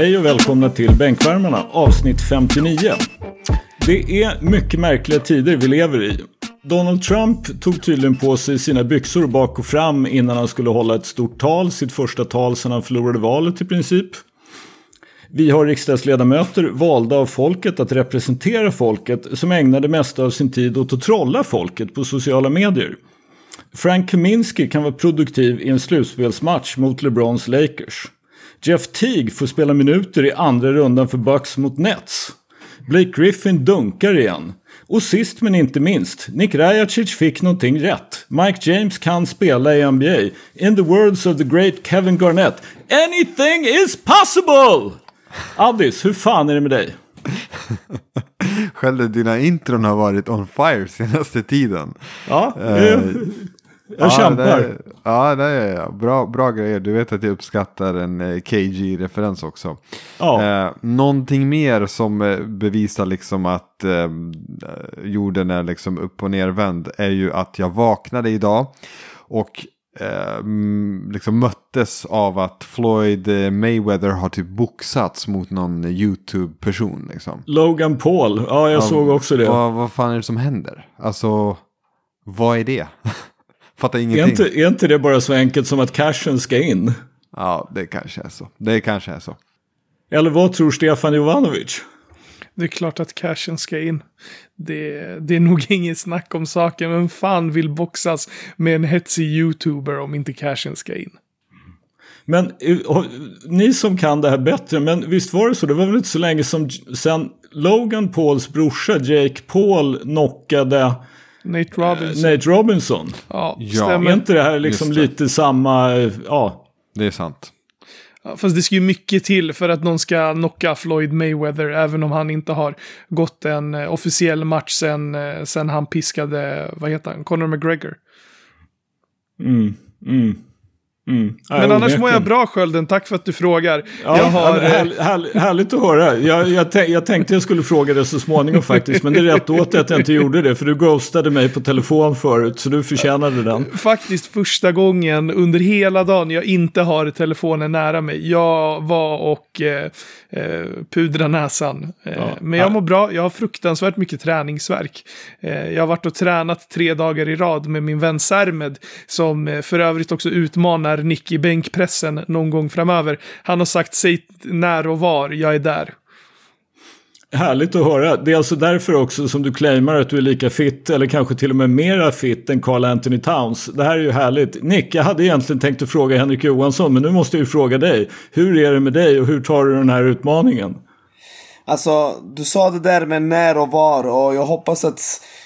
Hej och välkomna till Bänkvärmarna avsnitt 59. Det är mycket märkliga tider vi lever i. Donald Trump tog tydligen på sig sina byxor bak och fram innan han skulle hålla ett stort tal, sitt första tal sedan han förlorade valet i princip. Vi har riksdagsledamöter valda av folket att representera folket som ägnar det mesta av sin tid åt att trolla folket på sociala medier. Frank Kaminski kan vara produktiv i en slutspelsmatch mot LeBrons Lakers. Jeff Teague får spela minuter i andra rundan för Bucks mot Nets. Blake Griffin dunkar igen. Och sist men inte minst, Nick Rajacic fick någonting rätt. Mike James kan spela i NBA. In the words of the great Kevin Garnett, anything is possible! Addis, hur fan är det med dig? Själv dina intron har varit on fire senaste tiden. Ja, uh, jag ja, kämpar. Det är, ja, det är bra, bra grejer. Du vet att jag uppskattar en eh, KG-referens också. Ja. Eh, någonting mer som eh, bevisar liksom att eh, jorden är liksom upp och nervänd är ju att jag vaknade idag och eh, liksom möttes av att Floyd eh, Mayweather har typ boxats mot någon YouTube-person. Liksom. Logan Paul, ja jag ja, såg också det. Vad, vad fan är det som händer? Alltså, vad är det? Fattar ingenting. Är inte, är inte det bara så enkelt som att cashen ska in? Ja, det kanske är så. Det kanske är så. Eller vad tror Stefan Jovanovic? Det är klart att cashen ska in. Det, det är nog inget snack om saken. Men fan vill boxas med en hetsig YouTuber om inte cashen ska in? Men eh, ni som kan det här bättre, men visst var det så? Det var väl inte så länge som sen Logan Pauls brorsa Jake Paul knockade Nate Robinson. Nate Robinson. Ja, stämmer. Är inte det här liksom lite samma, ja. Det är sant. Ja, fast det ska ju mycket till för att någon ska knocka Floyd Mayweather, även om han inte har gått en eh, officiell match sen, eh, sen han piskade, vad heter han, Conor McGregor. Mm, mm. Mm. Men annars mår jag bra Skölden, tack för att du frågar. Ja, jag har... här, här, härligt att höra. Jag, jag, jag, tänkte jag skulle fråga det så småningom faktiskt. Men det är rätt åt att jag inte gjorde det. För du ghostade mig på telefon förut. Så du förtjänade den. Faktiskt första gången under hela dagen jag inte har telefonen nära mig. Jag var och eh, eh, pudra näsan. Eh, ja. Men jag mår bra, jag har fruktansvärt mycket träningsverk. Eh, jag har varit och tränat tre dagar i rad med min vän Sermed, som eh, för övrigt också utmanar Nick i bänkpressen någon gång framöver. Han har sagt säg när och var, jag är där. Härligt att höra. Det är alltså därför också som du claimar att du är lika fit eller kanske till och med mera fit än Carl Anthony Towns. Det här är ju härligt. Nick, jag hade egentligen tänkt att fråga Henrik Johansson men nu måste jag ju fråga dig. Hur är det med dig och hur tar du den här utmaningen? Alltså, du sa det där med när och var och jag hoppas att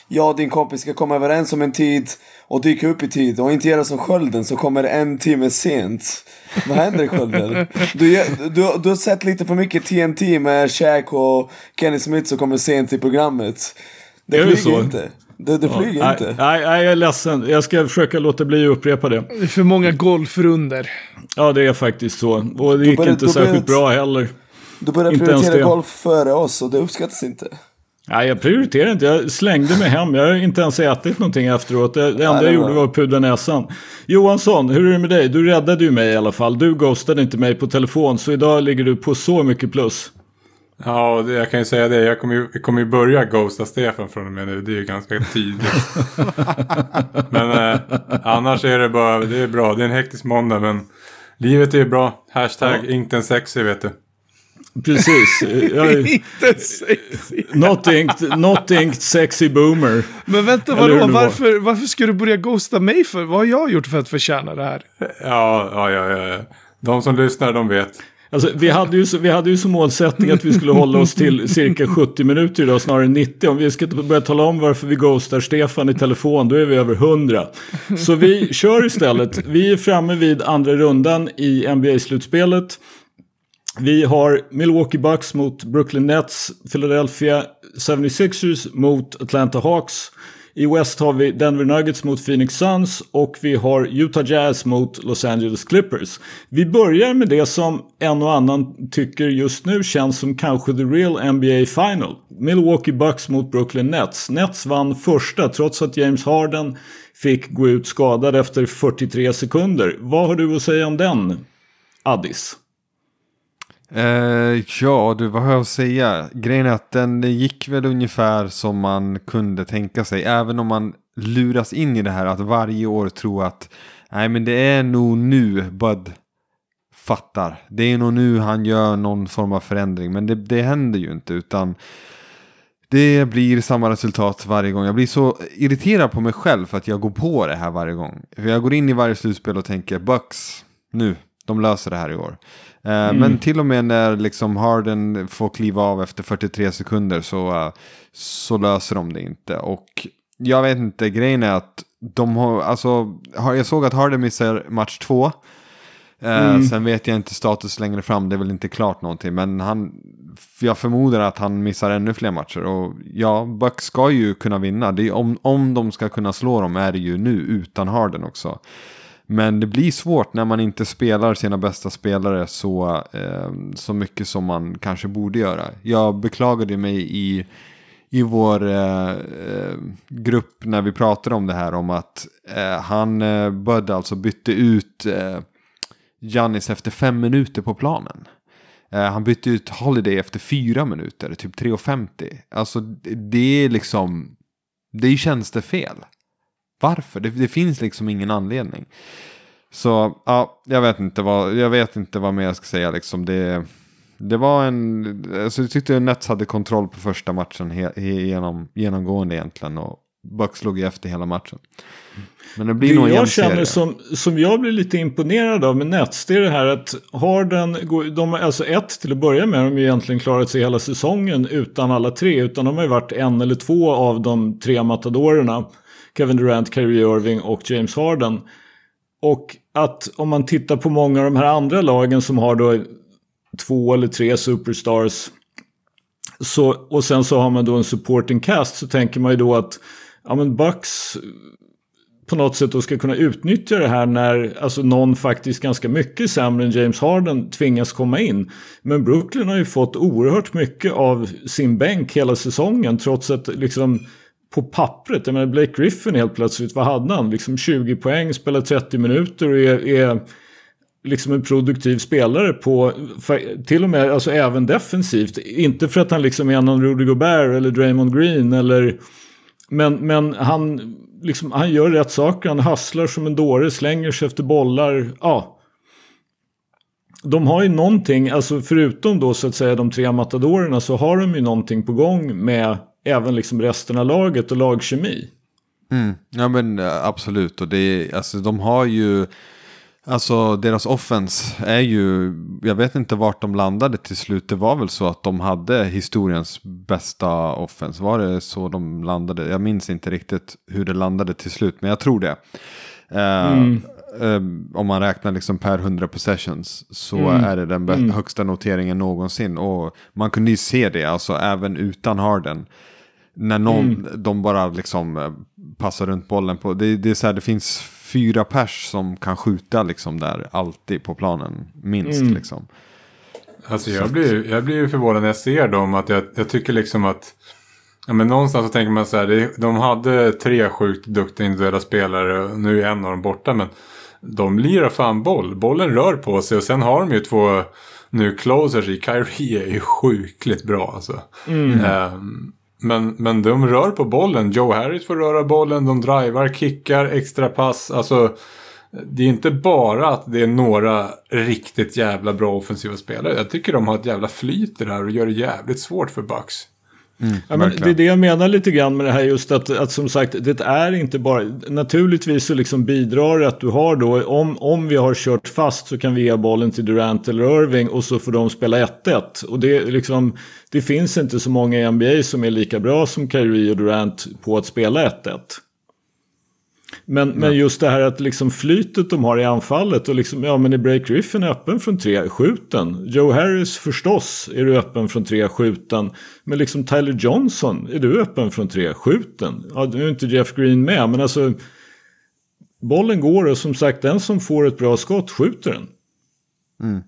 jag och din kompis ska komma överens om en tid och dyka upp i tid och inte göra som skölden som kommer en timme sent. Vad händer Skölden? Du, du, du har sett lite för mycket TNT med Shaq och Kenny Smith som kommer sent i programmet. Det är flyger så? inte. Det, det flyger ja, inte. Nej, nej, jag är ledsen. Jag ska försöka låta bli att upprepa det. Det är för många golfrunder. Ja, det är faktiskt så. Och det gick började, inte särskilt började, bra heller. Du började prioritera golf före oss och det uppskattas inte. Nej, jag prioriterar inte. Jag slängde mig hem. Jag har inte ens ätit någonting efteråt. Det, det enda Nej, jag gjorde var att pudra näsan. Johansson, hur är det med dig? Du räddade ju mig i alla fall. Du ghostade inte mig på telefon. Så idag ligger du på så mycket plus. Ja, jag kan ju säga det. Jag kommer ju, jag kommer ju börja ghosta Stefan från och med nu. Det är ju ganska tydligt. men eh, annars är det bara, det är bra. Det är en hektisk måndag men livet är bra. Hashtag ja. inte en sexy vet du. Precis. Inte sexy. Not inked, not inked sexy boomer. Men vänta, vadå? Varför, varför ska du börja ghosta mig för? Vad har jag gjort för att förtjäna det här? Ja, ja, ja. ja. De som lyssnar, de vet. Alltså, vi, hade ju, vi hade ju som målsättning att vi skulle hålla oss till cirka 70 minuter idag, snarare 90. Om vi ska börja tala om varför vi ghostar Stefan i telefon, då är vi över 100. Så vi kör istället. Vi är framme vid andra rundan i NBA-slutspelet. Vi har Milwaukee Bucks mot Brooklyn Nets, Philadelphia 76ers mot Atlanta Hawks. I West har vi Denver Nuggets mot Phoenix Suns och vi har Utah Jazz mot Los Angeles Clippers. Vi börjar med det som en och annan tycker just nu känns som kanske the real NBA final. Milwaukee Bucks mot Brooklyn Nets. Nets vann första trots att James Harden fick gå ut skadad efter 43 sekunder. Vad har du att säga om den, Addis? Eh, ja, du, vad har jag att säga? Grejen är att den gick väl ungefär som man kunde tänka sig. Även om man luras in i det här att varje år tro att nej men det är nog nu Bud fattar. Det är nog nu han gör någon form av förändring. Men det, det händer ju inte utan det blir samma resultat varje gång. Jag blir så irriterad på mig själv för att jag går på det här varje gång. För jag går in i varje slutspel och tänker Bucks, nu, de löser det här i år. Eh, mm. Men till och med när liksom Harden får kliva av efter 43 sekunder så, uh, så löser de det inte. Och jag vet inte, grejen är att de har, alltså, jag såg att Harden missar match två. Eh, mm. Sen vet jag inte status längre fram, det är väl inte klart någonting. Men han, jag förmodar att han missar ännu fler matcher. Och ja, Bucks ska ju kunna vinna. Det är, om, om de ska kunna slå dem är det ju nu utan Harden också. Men det blir svårt när man inte spelar sina bästa spelare så, eh, så mycket som man kanske borde göra. Jag beklagade mig i, i vår eh, eh, grupp när vi pratade om det här om att eh, han eh, Bud alltså bytte ut eh, Giannis efter fem minuter på planen. Eh, han bytte ut Holiday efter fyra minuter, typ 3.50. Alltså det är liksom, det är tjänstefel. Varför? Det, det, finns liksom ingen anledning. Så ja, jag vet inte vad, jag vet inte vad mer jag ska säga liksom. Det, det var en, alltså jag tyckte Nets hade kontroll på första matchen he, genom, genomgående egentligen. Och Bucks låg efter hela matchen. Men det blir det nog jag känner som, som jag blir lite imponerad av med Nets, det är det här att Harden, de, alltså ett till att börja med, de har ju egentligen klarat sig hela säsongen utan alla tre, utan de har ju varit en eller två av de tre matadorerna. Kevin Durant, Kyrie Irving och James Harden. Och att om man tittar på många av de här andra lagen som har då två eller tre superstars. Så, och sen så har man då en supporting cast så tänker man ju då att ja men Bucks på något sätt då ska kunna utnyttja det här när alltså någon faktiskt ganska mycket sämre än James Harden tvingas komma in. Men Brooklyn har ju fått oerhört mycket av sin bänk hela säsongen trots att liksom på pappret, jag menar Blake Griffin helt plötsligt, vad hade han? Liksom 20 poäng, spelar 30 minuter och är, är liksom en produktiv spelare på, till och med, alltså även defensivt. Inte för att han liksom är någon Rudy Gobert eller Draymond Green eller men, men han, liksom, han gör rätt saker, han hasslar som en dåre, slänger sig efter bollar. Ja. De har ju någonting, alltså förutom då så att säga de tre matadorerna så har de ju någonting på gång med även liksom resten av laget och lagkemi. Mm, ja men eh, absolut, och det är, alltså de har ju Alltså deras offense är ju, jag vet inte vart de landade till slut. Det var väl så att de hade historiens bästa offense. Var det så de landade? Jag minns inte riktigt hur det landade till slut, men jag tror det. Uh, mm. uh, om man räknar liksom per 100 possessions så mm. är det den mm. högsta noteringen någonsin. Och man kunde ju se det, alltså även utan Harden. När någon, mm. de bara liksom eh, passar runt bollen på. Det, det är så här, det finns fyra pers som kan skjuta liksom där alltid på planen. Minst mm. liksom. Alltså jag blir, jag blir förvånad när jag ser dem. Att jag, jag tycker liksom att. Ja, men någonstans så tänker man så här. De hade tre sjukt duktiga individuella spelare. Nu är en av dem borta. Men de lirar fan boll. Bollen rör på sig. Och sen har de ju två nu closers i. Kyrie är ju sjukligt bra alltså. Mm. Um, men, men de rör på bollen. Joe Harris får röra bollen. De drivar, kickar, extra pass. Alltså, det är inte bara att det är några riktigt jävla bra offensiva spelare. Jag tycker de har ett jävla flyt i det här och gör det jävligt svårt för Bucks. Mm, ja, men det är det jag menar lite grann med det här just att, att som sagt det är inte bara naturligtvis så liksom bidrar att du har då om, om vi har kört fast så kan vi ge bollen till Durant eller Irving och så får de spela 1-1 och det liksom det finns inte så många i NBA som är lika bra som Kyrie och Durant på att spela 1-1. Men, mm. men just det här att liksom flytet de har i anfallet och liksom, ja men är Break Griffin öppen från tre, skjuten. Joe Harris förstås är du öppen från tre, skjuten. Men liksom Tyler Johnson, är du öppen från tre, skjuten. Ja, nu är inte Jeff Green med, men alltså bollen går och som sagt den som får ett bra skott skjuter den. Mm.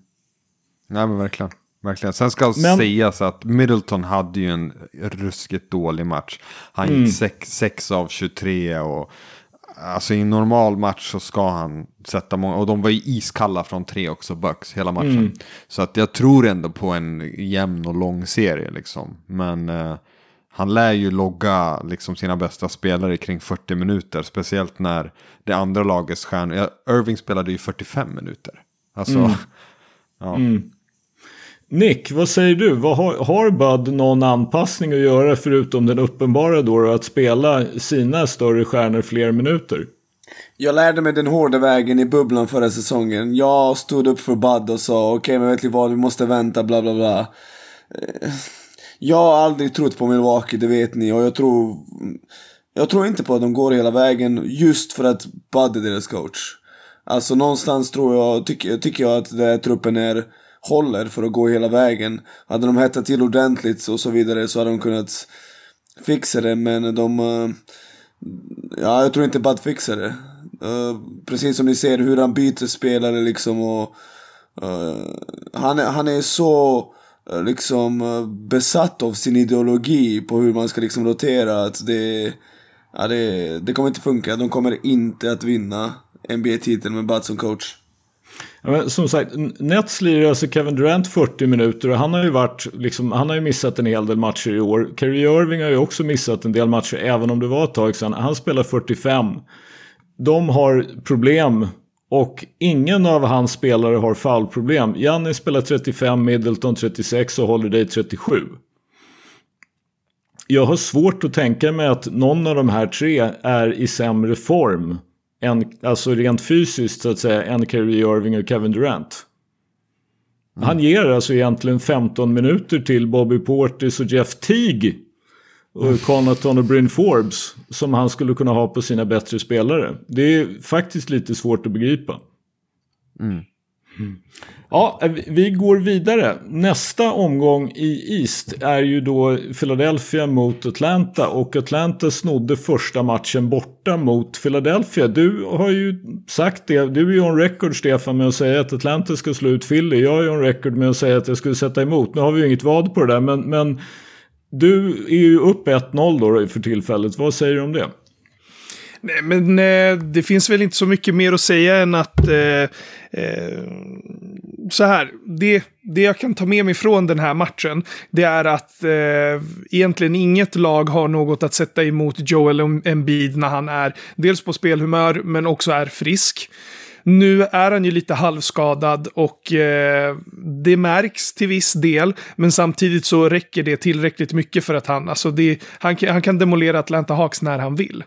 Nej men verkligen. Verkligen. Sen ska men... sägas att Middleton hade ju en ruskigt dålig match. Han gick 6 mm. av 23 och alltså i en normal match så ska han sätta många, och de var ju iskalla från tre också, Bucks, hela matchen. Mm. Så att jag tror ändå på en jämn och lång serie liksom. Men uh, han lär ju logga liksom sina bästa spelare kring 40 minuter, speciellt när det andra lagets stjärnor, Irving spelade ju 45 minuter. Alltså, mm. ja. Mm. Nick, vad säger du? Vad har, har Bud någon anpassning att göra förutom den uppenbara då att spela sina större stjärnor fler minuter? Jag lärde mig den hårda vägen i bubblan förra säsongen. Jag stod upp för Bud och sa okej okay, men vet ni vad, vi måste vänta bla bla bla. Eh, jag har aldrig trott på Milwaukee, det vet ni. Och jag tror, jag tror inte på att de går hela vägen just för att Bud är deras coach. Alltså någonstans tror jag, tycker, tycker jag att den här truppen är håller för att gå hela vägen. Hade de hettat till ordentligt och så vidare så hade de kunnat fixa det men de... Eh, ja, jag tror inte Bud fixar det. Uh, precis som ni ser hur han byter spelare liksom och... Uh, han, är, han är så liksom besatt av sin ideologi på hur man ska liksom rotera att det... Ja, det, det kommer inte funka. De kommer inte att vinna NBA-titeln med Bud som coach. Ja, som sagt, Nets lirar alltså Kevin Durant 40 minuter och han har ju varit, liksom, han har ju missat en hel del matcher i år. Kyrie Irving har ju också missat en del matcher även om det var ett tag sedan. Han spelar 45. De har problem och ingen av hans spelare har foulproblem. Janni spelar 35, Middleton 36 och Holiday 37. Jag har svårt att tänka mig att någon av de här tre är i sämre form en, alltså rent fysiskt så att säga, än Kyrie Irving och Kevin Durant. Mm. Han ger alltså egentligen 15 minuter till Bobby Portis och Jeff Teague. Och. Conaton och Bryn Forbes. Som han skulle kunna ha på sina bättre spelare. Det är faktiskt lite svårt att begripa. Mm. Mm. Ja, eh, vi går vidare. Nästa omgång i East är ju då Philadelphia mot Atlanta och Atlanta snodde första matchen borta mot Philadelphia. Du har ju sagt det, du är ju on record Stefan med att säga att Atlanta ska slå ut Philly. Jag är on record med att säga att jag skulle sätta emot. Nu har vi ju inget vad på det där men, men du är ju upp 1-0 då för tillfället. Vad säger du om det? Nej, men eh, det finns väl inte så mycket mer att säga än att eh, eh, så här, det, det jag kan ta med mig från den här matchen, det är att eh, egentligen inget lag har något att sätta emot Joel Embiid när han är dels på spelhumör, men också är frisk. Nu är han ju lite halvskadad och eh, det märks till viss del. Men samtidigt så räcker det tillräckligt mycket för att han, alltså det, han, han kan demolera Atlanta Hawks när han vill.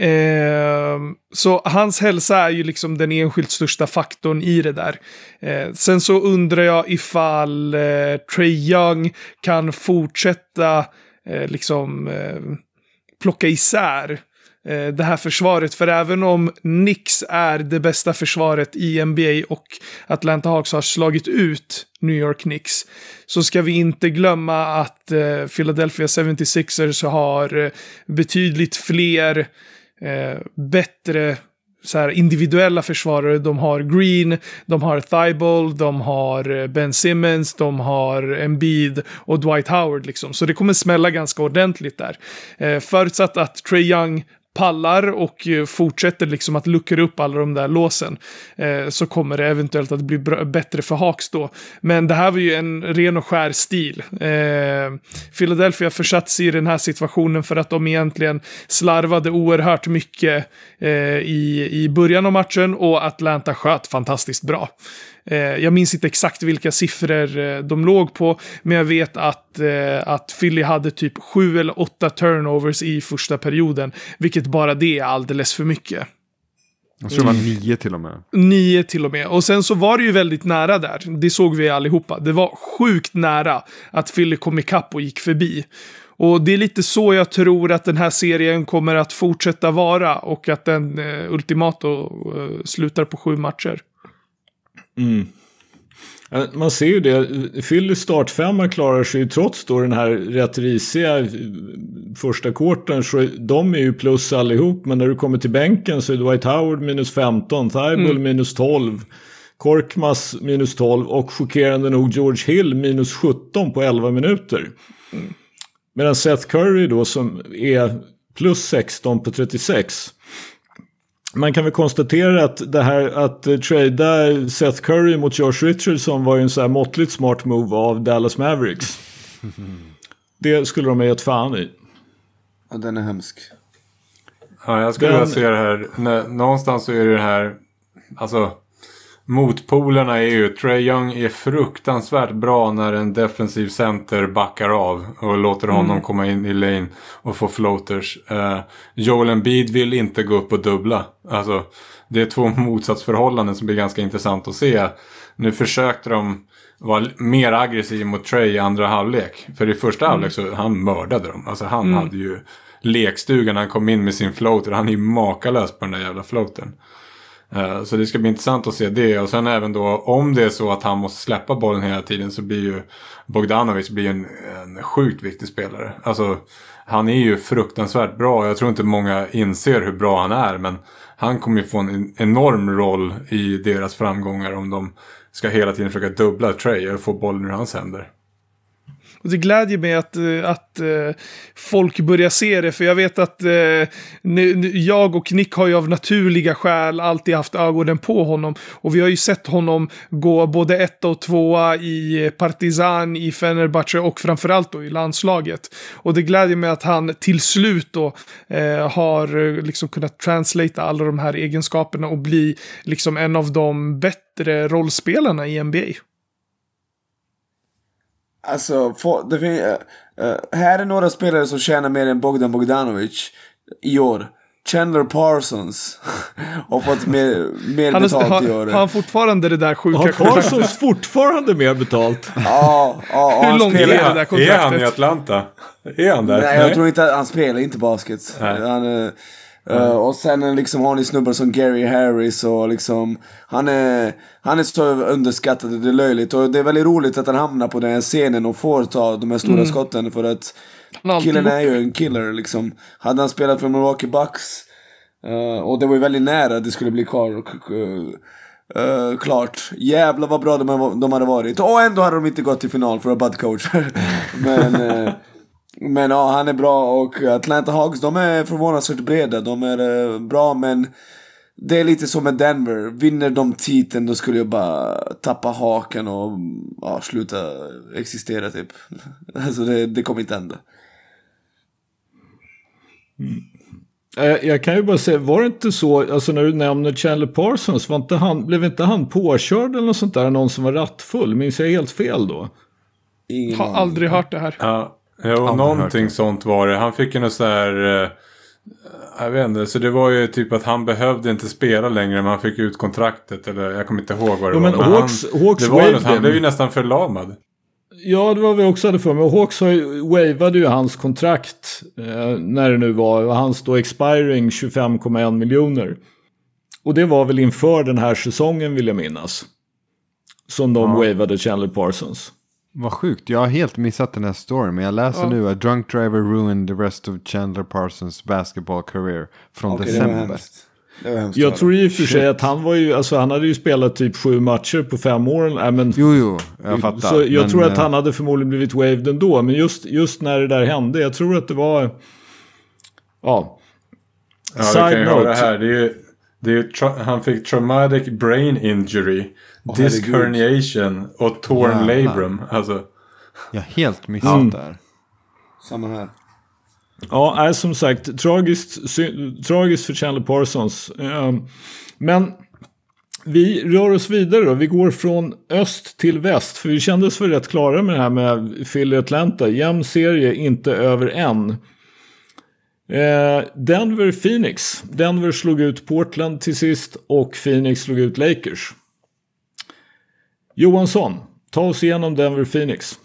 Eh, så hans hälsa är ju liksom den enskilt största faktorn i det där. Eh, sen så undrar jag ifall eh, Trey Young kan fortsätta eh, liksom eh, plocka isär eh, det här försvaret. För även om Nix är det bästa försvaret i NBA och Atlanta Hawks har slagit ut New York Knicks så ska vi inte glömma att eh, Philadelphia 76ers har eh, betydligt fler eh, bättre så här, individuella försvarare. De har Green, de har Thibault, de har eh, Ben Simmons, de har Embiid och Dwight Howard. Liksom. Så det kommer smälla ganska ordentligt där. Eh, förutsatt att Trey Young pallar och eh, fortsätter liksom att luckra upp alla de där låsen eh, så kommer det eventuellt att bli bättre för Hawks då. Men det här var ju en ren och skär stil. Eh, Philadelphia försatt sig i den här situationen för att de egentligen slarvade oerhört mycket eh, i, i början av matchen och Atlanta sköt fantastiskt bra. Eh, jag minns inte exakt vilka siffror eh, de låg på, men jag vet att, eh, att Philly hade typ sju eller åtta turnovers i första perioden, vilket bara det är alldeles för mycket. Jag tror det var nio till och med. Nio till och med. Och sen så var det ju väldigt nära där. Det såg vi allihopa. Det var sjukt nära att Philly kom ikapp och gick förbi. Och det är lite så jag tror att den här serien kommer att fortsätta vara och att den eh, ultimat uh, slutar på sju matcher. Mm. Man ser ju det. Philly startfemma klarar sig ju trots då den här rätt risiga första korten. Så de är ju plus allihop. Men när du kommer till bänken så är Dwight Howard minus 15. Thibault mm. minus 12. Korkmas minus 12 och chockerande nog George Hill minus 17 på 11 minuter. Mm. Medan Seth Curry då som är plus 16 på 36. Man kan väl konstatera att det här att uh, trada Seth Curry mot Josh Richardson var ju en så här måttligt smart move av Dallas Mavericks. det skulle de ha gett fan i. Ja, den är hemsk. Ja, jag skulle vilja se det här. någonstans så är det här. Alltså. Motpolerna är ju Trey Young är fruktansvärt bra när en defensiv center backar av och låter honom mm. komma in i lane och få floaters. Uh, Joel Embiid vill inte gå upp och dubbla. Alltså, det är två motsatsförhållanden som blir ganska intressant att se. Nu försökte de vara mer aggressiv mot Trey i andra halvlek. För i första mm. halvlek så han mördade dem. Alltså han mm. hade ju lekstugan han kom in med sin floater. Han är ju makalös på den där jävla floatern. Eh, så det ska bli intressant att se det. Och sen även då om det är så att han måste släppa bollen hela tiden så blir ju Bogdanovic blir en, en sjukt viktig spelare. Alltså han är ju fruktansvärt bra. Jag tror inte många inser hur bra han är. Men han kommer ju få en enorm roll i deras framgångar om de ska hela tiden försöka dubbla Trey och få bollen ur hans händer. Och det glädjer mig att, eh, att eh, folk börjar se det, för jag vet att eh, jag och Nick har ju av naturliga skäl alltid haft ögonen på honom. Och vi har ju sett honom gå både ett och tvåa i Partizan, i Fenerbahce och framförallt då i landslaget. Och det glädjer mig att han till slut då har liksom kunnat translata alla de här egenskaperna och bli liksom en av de bättre rollspelarna i NBA. Alltså, for, det finns, uh, här är några spelare som tjänar mer än Bogdan Bogdanovic i år. Chandler Parsons har fått mer, mer han betalt har, i år. Har han fortfarande det där sjuka Har Parsons fortfarande mer betalt? ja, ja. Hur långt är det där kontraktet? Är han i Atlanta? Är han där? Nej, jag tror inte han spelar inte basket. Nej. Han, Uh, och sen liksom har ni snubbar som Gary Harris och liksom Han är, han är så underskattad, det är löjligt. Och det är väldigt roligt att han hamnar på den här scenen och får ta de här stora mm. skotten för att Killen är ju en killer liksom. Hade han spelat för Milwaukee Bucks uh, och det var ju väldigt nära att det skulle bli kvar. Uh, klart. Jävlar vad bra de, de hade varit. Och ändå hade de inte gått till final för att bad coach. Men men ja, han är bra och Atlanta Hawks, de är förvånansvärt breda. De är eh, bra men det är lite som med Denver. Vinner de titeln då skulle jag bara tappa haken och ja, sluta existera typ. Alltså det, det kommer inte hända. Mm. Eh, jag kan ju bara säga, var det inte så, alltså när du nämner Chandler Parsons, var inte han, blev inte han påkörd eller något sånt där, någon som var rattfull? Minns jag helt fel då? Ingen har aldrig hört det här. Ja, Jo, någonting sånt var det. Han fick ju något så här... Eh, jag vet inte, så det var ju typ att han behövde inte spela längre men han fick ut kontraktet eller jag kommer inte ihåg vad det jo, var. Men Hawks, han, Hawks det var något, han blev ju nästan förlamad. Ja, det var vi också hade för mig. Hawks wavade ju hans kontrakt eh, när det nu var. Hans då expiring 25,1 miljoner. Och det var väl inför den här säsongen vill jag minnas. Som de ja. wavade Chandler Parsons. Vad sjukt, jag har helt missat den här storyn. Men jag läser ja. nu att Drunk Driver ruined the rest of Chandler Parsons basketball career från okay, december. Det var hemskt. Jag tror i och för sig att han var ju, alltså han hade ju spelat typ sju matcher på fem år. Äh, men, jo, jo, jag fattar. Så jag men, tror att han hade förmodligen blivit waved ändå. Men just, just när det där hände, jag tror att det var... Ja. Ja, Side vi kan ju note. höra här. Det är ju, det är han fick traumatic brain injury. Oh, Disc herniation och torn Jävlar. labrum. Alltså. Jag har helt missat mm. där. Samma här. Ja, är som sagt tragiskt, tragiskt för Chandler Parsons. Ehm, men vi rör oss vidare då. Vi går från öst till väst. För vi kändes för rätt klara med det här med Philly Atlanta. Jämn serie, inte över en. Eh, Denver Phoenix. Denver slog ut Portland till sist och Phoenix slog ut Lakers. Johansson, ta oss igenom Denver Phoenix.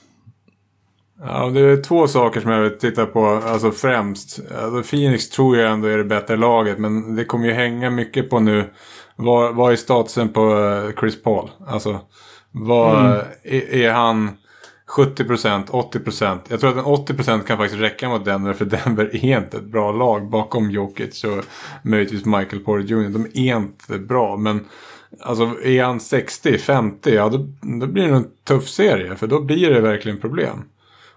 Ja, det är två saker som jag vill titta på. Alltså främst. Alltså Phoenix tror jag ändå är det bättre laget. Men det kommer ju hänga mycket på nu. Vad, vad är statusen på eh, Chris Paul? Alltså. Vad, mm. är, är, han 70%, 80%? Jag tror att en 80% kan faktiskt räcka mot Denver. För Denver är inte ett bra lag bakom Jokic och möjligtvis Michael Porter Jr. De är inte bra. Men Alltså är han 60, 50, ja då, då blir det en tuff serie. För då blir det verkligen problem.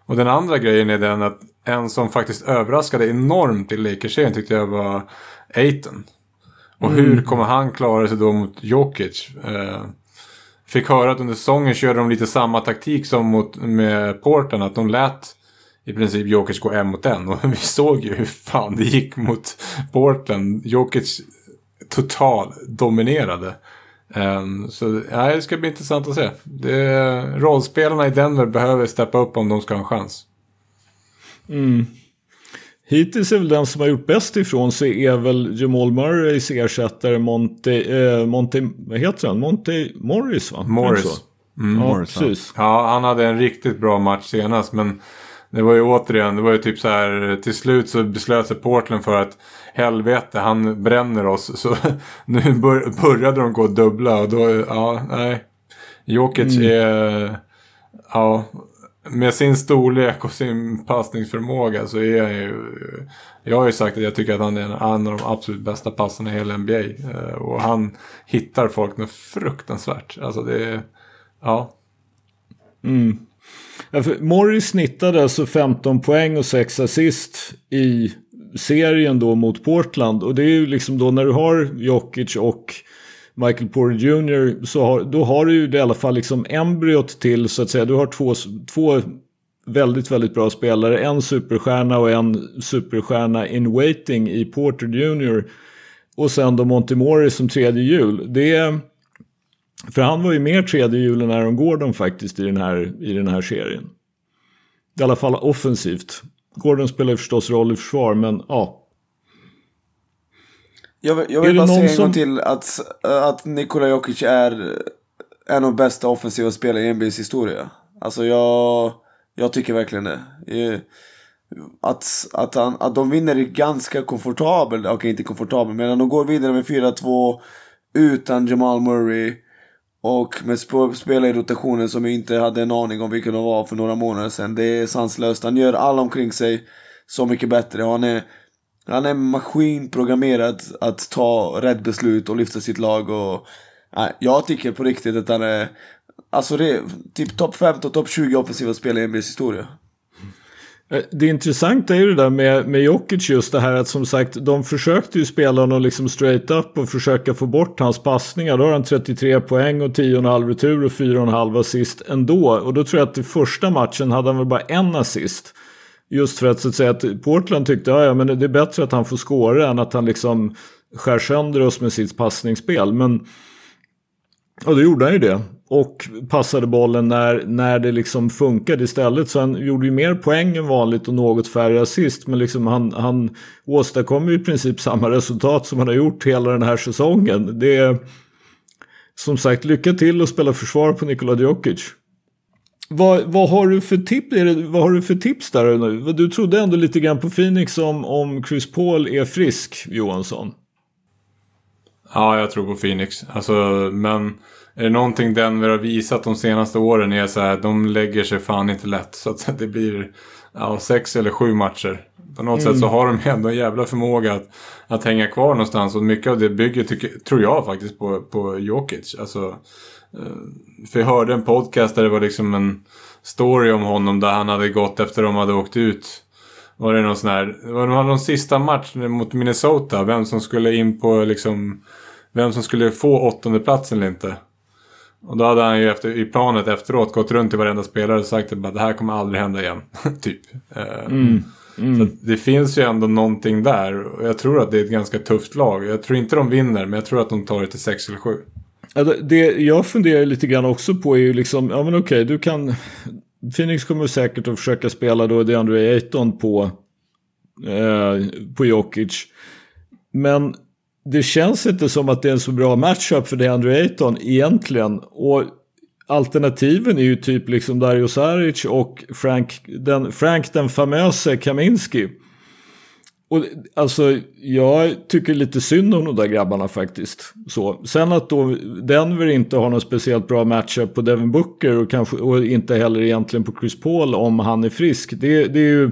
Och den andra grejen är den att en som faktiskt överraskade enormt i Lakers-serien tyckte jag var Aiton. Och mm. hur kommer han klara sig då mot Jokic? Eh, fick höra att under säsongen körde de lite samma taktik som mot, med Porten. Att de lät i princip Jokic gå en mot en. Och vi såg ju hur fan det gick mot Portland. Jokic total dominerade. Um, så ja, det ska bli intressant att se. Det, rollspelarna i Denver behöver steppa upp om de ska ha en chans. Mm. Hittills är väl den som har gjort bäst ifrån sig är väl Jamal Murrays ersättare Monte, eh, Monte vad heter han? Monte Morris va? Morris. Mm, ja, Morris, precis. Ja, han hade en riktigt bra match senast men det var ju återigen, det var ju typ så här till slut så beslöt sig Portland för att helvete, han bränner oss. Så nu bör, började de gå dubbla och då, ja, nej. Jokic mm. är, ja, med sin storlek och sin passningsförmåga så är han ju... Jag har ju sagt att jag tycker att han är en av de absolut bästa passarna i hela NBA. Eh, och han hittar folk något fruktansvärt. Alltså det är... Ja. Mm. Morris snittade alltså 15 poäng och 6 assist i serien då mot Portland. Och det är ju liksom då när du har Jokic och Michael Porter Jr. så har, då har du ju i alla fall liksom embryot till så att säga. Du har två, två väldigt, väldigt bra spelare. En superstjärna och en superstjärna in waiting i Porter Jr. Och sen då Monty Morris som tredje hjul. Det för han var ju mer tredje hjul än Aaron Gordon faktiskt i den, här, i den här serien. I alla fall offensivt. Gordon spelar förstås roll i försvar, men ja. Jag jag vill bara säga en som... gång till att, att Nikola Jokic är en av de bästa offensiva spelarna i NBAs historia. Alltså jag, jag tycker verkligen det. Att, att, han, att de vinner ganska komfortabelt, okej okay, inte komfortabelt, men de går vidare med 4-2 utan Jamal Murray. Och med spelare i rotationen som jag inte hade en aning om vilka de var för några månader sedan. Det är sanslöst. Han gör alla omkring sig så mycket bättre. Han är, han är maskinprogrammerad att ta rätt beslut och lyfta sitt lag. Och, nej, jag tycker på riktigt att han är Alltså det är typ topp 15, topp 20 offensiva spelare i NBAs historia. Eh, det intressanta är ju det där med, med Jokic just det här att som sagt de försökte ju spela honom liksom straight up och försöka få bort hans passningar. Då har han 33 poäng och 10,5 retur och 4,5 assist ändå. Och då tror jag att i första matchen hade han väl bara en assist. Just för att så att säga att Portland tyckte ja, ja men det är bättre att han får skåra än att han liksom skär sönder oss med sitt passningsspel. Men och då gjorde han ju det och passade bollen när, när det liksom funkade istället. Så han gjorde ju mer poäng än vanligt och något färre assist. Men liksom han, han åstadkom ju i princip samma resultat som han har gjort hela den här säsongen. Det är som sagt lycka till att spela försvar på Nikola Djokic. Vad, vad, har du för tips, vad har du för tips där nu? Du trodde ändå lite grann på Phoenix om, om Chris Paul är frisk, Johansson. Ja, jag tror på Phoenix. Alltså, men är det någonting Denver har visat de senaste åren är så här, de lägger sig fan inte lätt. Så att det blir ja, sex eller sju matcher. På något mm. sätt så har de ändå en jävla förmåga att, att hänga kvar någonstans. Och mycket av det bygger, tycker, tror jag faktiskt, på, på Jokic. Alltså, eh, för jag hörde en podcast där det var liksom en story om honom där han hade gått efter de hade åkt ut. Var det någon sån här, det var någon sista match mot Minnesota, vem som skulle in på liksom, vem som skulle få åttonde platsen eller inte. Och då hade han ju efter, i planet efteråt gått runt till varenda spelare och sagt att det här kommer aldrig hända igen. typ. Eh, mm. Mm. Så det finns ju ändå någonting där. Och jag tror att det är ett ganska tufft lag. Jag tror inte de vinner, men jag tror att de tar det till 6 eller 7. Det jag funderar lite grann också på är ju liksom, ja men okej, du kan... Phoenix kommer säkert att försöka spela då DeAndre Ayton på, eh, på Jokic. Men det känns inte som att det är en så bra matchup för DeAndre Ayton egentligen. Och alternativen är ju typ liksom Dario Saric och Frank den, Frank den famöse Kaminski. Och alltså, jag tycker lite synd om de där grabbarna faktiskt. Så. Sen att då Denver inte har någon speciellt bra matchup på Devin Booker och, kanske, och inte heller egentligen på Chris Paul om han är frisk. Det, det är ju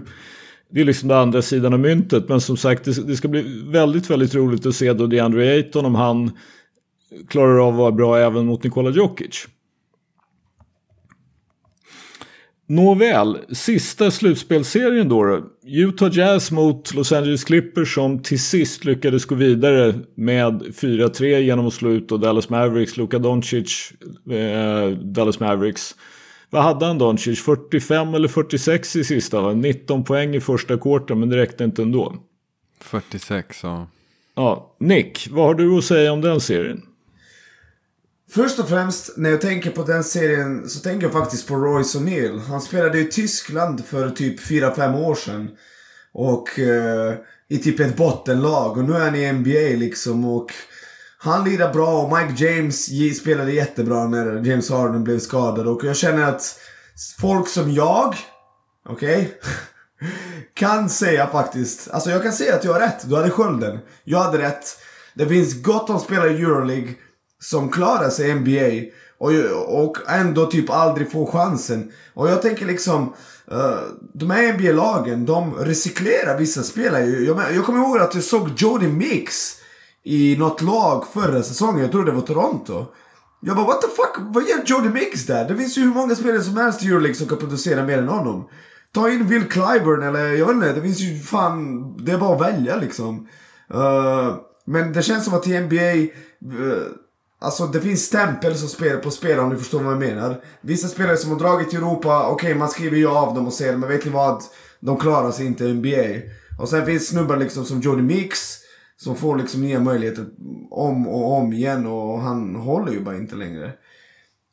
det är liksom den andra sidan av myntet. Men som sagt, det, det ska bli väldigt, väldigt roligt att se då DeAndre Ayton om han klarar av att vara bra även mot Nikola Djokic. Nåväl, sista slutspelserien då, då. Utah Jazz mot Los Angeles Clippers som till sist lyckades gå vidare med 4-3 genom att slå ut Dallas Mavericks, Luka Doncic, eh, Dallas Mavericks. Vad hade han Doncic? 45 eller 46 i sista? Va? 19 poäng i första kvarten men det räckte inte ändå. 46 ja. Ja, Nick, vad har du att säga om den serien? Först och främst, när jag tänker på den serien så tänker jag faktiskt på Royce O'Neill. Han spelade i Tyskland för typ 4-5 år sedan. Och eh, i typ ett bottenlag. Och nu är han i NBA liksom och han lirar bra och Mike James spelade jättebra när James Harden blev skadad. Och jag känner att folk som jag, okej? Okay? kan säga faktiskt, alltså jag kan säga att jag har rätt. Du hade skölden. Jag hade rätt. Det finns gott om spelare i Euroleague som klarar sig i NBA och, och ändå typ aldrig får chansen. Och jag tänker liksom, uh, de här NBA-lagen, de recyklerar vissa spelare. Jag, jag kommer ihåg att jag såg Jody Mix i något lag förra säsongen, jag tror det var Toronto. Jag bara what the fuck, vad gör Jody Mix där? Det finns ju hur många spelare som helst i Euroleague som kan producera mer än honom. Ta in Will Clyburn eller jag vet inte, det finns ju fan, det är bara att välja liksom. Uh, men det känns som att i NBA, uh, eh, Alltså det finns stämpel som spelar på spelare om du förstår vad jag menar. Vissa spelare som har dragit till Europa, okej okay, man skriver ju av dem och säger men vet ni vad? De klarar sig inte i NBA. Och sen finns snubbar liksom som Jody Mix. Som får liksom nya möjligheter om och om igen och han håller ju bara inte längre.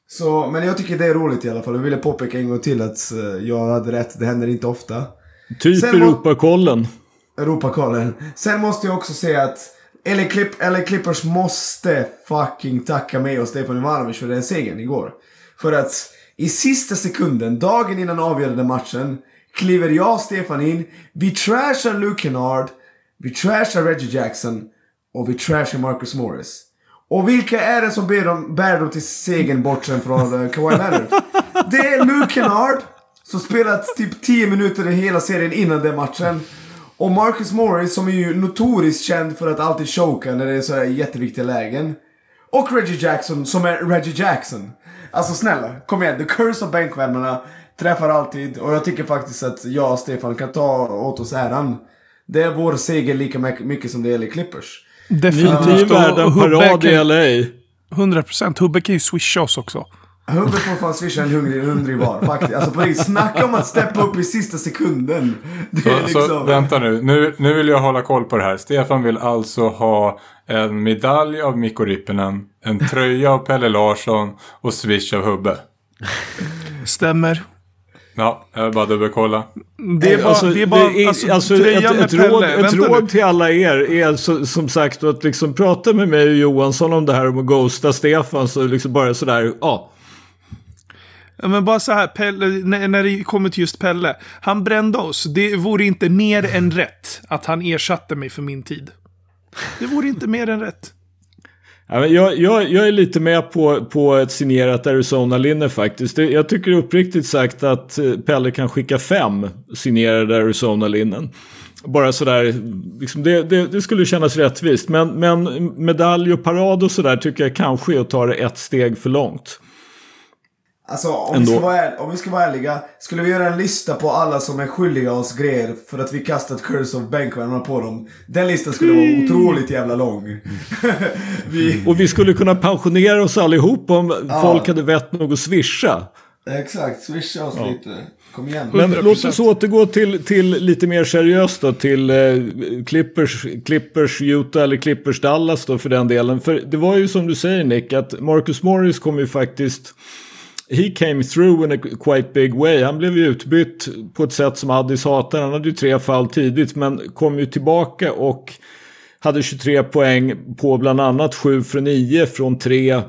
Så, men jag tycker det är roligt i alla fall. Jag ville påpeka en gång till att eh, jag hade rätt. Det händer inte ofta. Typ Europakollen. Europakollen. Sen måste jag också säga att LA, Clip, LA Clippers måste fucking tacka mig och Stefan Ivanovic för den segern igår. För att i sista sekunden, dagen innan avgörande matchen, kliver jag och Stefan in. Vi trashar Luke Kennard, vi trashar Reggie Jackson och vi trashar Marcus Morris. Och vilka är det som bär dem, bär dem till segern bortsen från uh, Kawhi Leonard? Det är Luke Kennard, som spelat typ 10 minuter i hela serien innan den matchen. Och Marcus Morris som är ju notoriskt känd för att alltid choka när det är sådär jätteviktiga lägen. Och Reggie Jackson som är Reggie Jackson. Alltså snälla, kom igen. The curse of bänkvärmarna träffar alltid. Och jag tycker faktiskt att jag och Stefan kan ta åt oss äran. Det är vår seger lika mycket som det är i Clippers. Definitivt. Ni är värda en parad i LA. 100%. Hubbe kan ju swisha oss också. Hubbe får fan swisha en hungrig, hungrig var faktiskt. Alltså på riktigt, snacka om att steppa upp i sista sekunden. Det är så, liksom... så vänta nu. nu, nu vill jag hålla koll på det här. Stefan vill alltså ha en medalj av Mikko Rippinen, en tröja av Pelle Larsson och swish av Hubbe. Stämmer. Ja, jag vill bara dubbelkolla. Det är bara, alltså, det är bara det är, alltså, alltså, ett, ett, råd, ett råd till alla er är så, som sagt att liksom prata med mig och Johansson om det här om att ghosta Stefan. Så liksom bara sådär, ja. Ja, men bara så här, Pelle, när, när det kommer till just Pelle. Han brände oss. Det vore inte mer än rätt att han ersatte mig för min tid. Det vore inte mer än rätt. Jag, jag, jag är lite med på, på ett signerat Arizona-linne faktiskt. Jag tycker uppriktigt sagt att eh, Pelle kan skicka fem signerade Arizona-linnen. Bara sådär, liksom det, det, det, skulle kännas rättvist. Men, men medalj och parad och sådär tycker jag kanske är att ta det ett steg för långt. Alltså om vi, ska vara, om vi ska vara ärliga. Skulle vi göra en lista på alla som är skyldiga oss grejer för att vi kastat Curse of bänkvärmarna på dem. Den listan skulle vara otroligt jävla lång. vi... Och vi skulle kunna pensionera oss allihop om ja. folk hade vett nog att swisha. Exakt, swisha oss ja. lite. Kom igen. Men 100%. låt oss återgå till, till lite mer seriöst då. Till eh, Clippers, Clippers Utah eller Clippers Dallas då för den delen. För det var ju som du säger Nick att Marcus Morris kom ju faktiskt he came through in a quite big way. Han blev ju utbytt på ett sätt som Addis hatar. Han hade ju tre fall tidigt men kom ju tillbaka och hade 23 poäng på bland annat 7 för 9 från 3.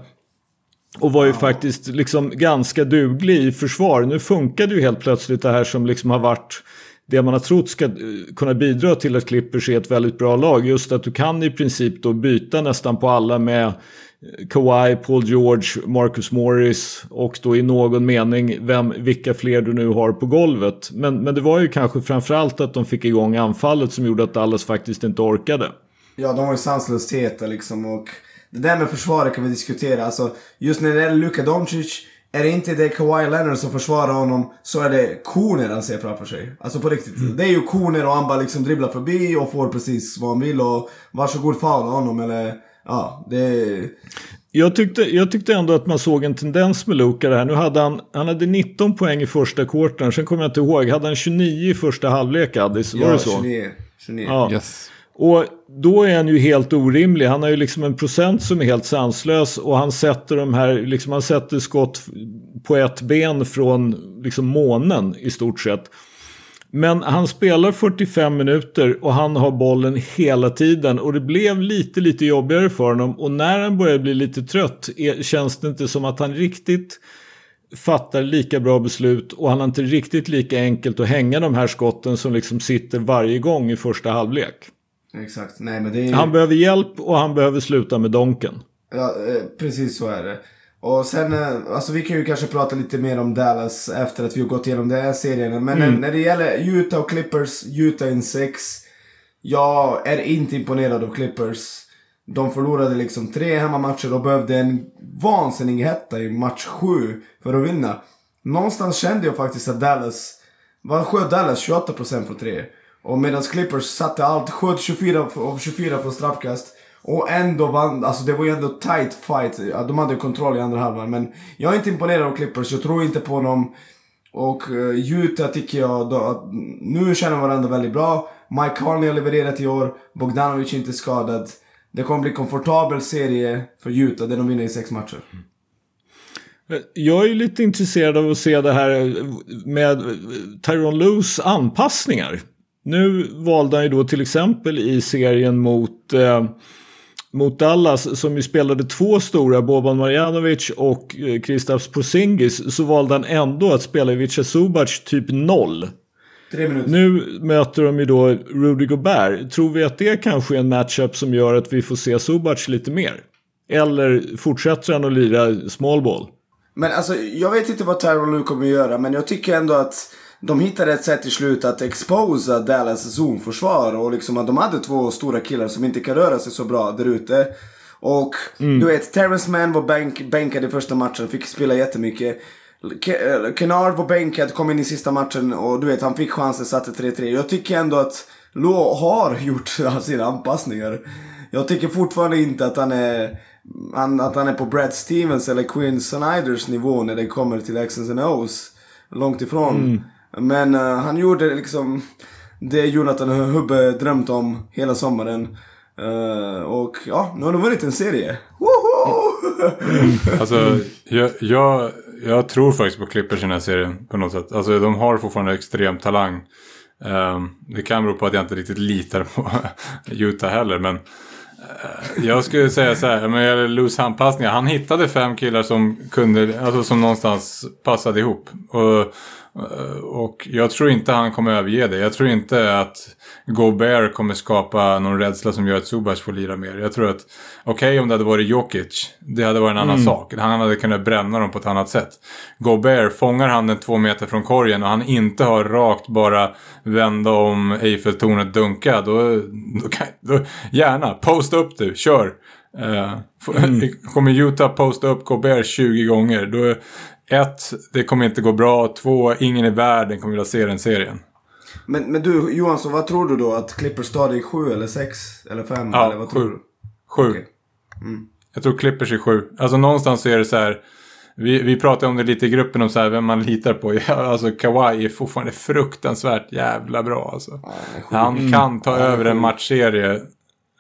Och var ju faktiskt liksom ganska duglig i försvar. Nu funkade ju helt plötsligt det här som liksom har varit det man har trott ska eh, kunna bidra till att Clippers är ett väldigt bra lag. Just att du kan i princip då byta nästan på alla med Kawhi, Paul George, Marcus Morris och då i någon mening vem, vilka fler du nu har på golvet. Men, men det var ju kanske framförallt att de fick igång anfallet som gjorde att Dallas faktiskt inte orkade. Ja, de var ju sanslösheten liksom och det där med försvaret kan vi diskutera. Alltså, just när det gäller Luka Doncic, är det inte det Kawhi Leonard som försvarar honom så är det koner han ser framför sig. Alltså på riktigt. Mm. Det är ju koner och han bara liksom dribblar förbi och får precis vad han vill och varsågod faula honom eller ja, det... Jag tyckte, jag tyckte ändå att man såg en tendens med Luka här. Nu hade han, han hade 19 poäng i första kvarten, sen kommer jag inte ihåg, hade han 29 i första halvlek Addis? Var ja, det så? 29. 29. Ja. Yes. Och då är han ju helt orimlig. Han har ju liksom en procent som är helt sanslös och han sätter de här, liksom han sätter skott på ett ben från liksom månen i stort sett. Men han spelar 45 minuter och han har bollen hela tiden och det blev lite lite jobbigare för honom och när han börjar bli lite trött är, känns det inte som att han riktigt fattar lika bra beslut och han har inte riktigt lika enkelt att hänga de här skotten som liksom sitter varje gång i första halvlek. Exakt, nej men det är... Han behöver hjälp och han behöver sluta med donken. Ja, eh, precis så är det. Och sen, eh, alltså vi kan ju kanske prata lite mer om Dallas efter att vi har gått igenom den här serien. Men mm. när det gäller Utah och Clippers, Utah in 6. Jag är inte imponerad av Clippers. De förlorade liksom tre hemmamatcher och behövde en vansinnig hetta i match 7 för att vinna. Någonstans kände jag faktiskt att Dallas, vad sköt Dallas? 28% från tre. Och medan Clippers satte allt, sköt 24 av 24 från straffkast. Och ändå vann, alltså det var ju ändå tight fight. De hade kontroll i andra halvan. Men jag är inte imponerad av Clippers, jag tror inte på dem. Och uh, Utah tycker jag, då, att nu känner varandra väldigt bra. Mike Conley har levererat i år, Bogdanovic är inte skadad. Det kommer bli en komfortabel serie för Utah där de vinner i sex matcher. Jag är lite intresserad av att se det här med Tyron Lus anpassningar. Nu valde han ju då till exempel i serien mot, eh, mot Dallas som ju spelade två stora, Boban Marjanovic och eh, Kristaps Porzingis, så valde han ändå att spela Ivica Subac typ noll. Nu möter de ju då Rudy Gobert. Tror vi att det kanske är en matchup som gör att vi får se Subac lite mer? Eller fortsätter han att lira small ball? Men alltså, jag vet inte vad Tyron Lue kommer att göra, men jag tycker ändå att de hittade ett sätt till slut att exposa Dallas zonförsvar och liksom att de hade två stora killar som inte kan röra sig så bra där ute. Och mm. du vet, Terrence Mann var bänk, bänkad i första matchen, fick spela jättemycket. Eh, Kennard var bänkad, kom in i sista matchen och du vet, han fick chansen, satte 3-3. Jag tycker ändå att Lo har gjort sina anpassningar. Jag tycker fortfarande inte att han är, han, att han är på Brad Stevens eller Quinn Snyders nivå när det kommer till X's and O's. Långt ifrån. Mm. Men uh, han gjorde liksom det Jonathan Hubbe drömt om hela sommaren. Uh, och ja, nu har de vunnit en serie. Mm. alltså, jag, jag, jag, tror faktiskt på Clippers i den här serien på något sätt. Alltså, de har fortfarande extrem talang. Um, det kan bero på att jag inte riktigt litar på Utah heller. Men uh, jag skulle säga så här, med gäller loose handpassningar. Han hittade fem killar som kunde, alltså som någonstans passade ihop. Och och jag tror inte han kommer överge det. Jag tror inte att Gobert kommer skapa någon rädsla som gör att Subas får lira mer. Jag tror att, okej okay, om det hade varit Jokic, det hade varit en annan mm. sak. Han hade kunnat bränna dem på ett annat sätt. Gobert, fångar han den två meter från korgen och han inte har rakt bara vända om Eiffeltornet dunka, då, då, kan, då gärna, posta upp du, kör. Uh, mm. Kommer Utah posta upp Gobert 20 gånger, då ett, det kommer inte gå bra. Två, ingen i världen kommer vilja se den serien. Men, men du Johansson, vad tror du då? Att Clippers tar det i sju eller sex eller fem? Ja, eller vad sju. Sju. Okay. Mm. Jag tror Clippers i sju. Alltså någonstans är det så här. Vi, vi pratade om det lite i gruppen om så här, vem man litar på. Ja, alltså Kawhi är fortfarande fruktansvärt jävla bra. Alltså. Ja, Han kan ta mm. över en matchserie.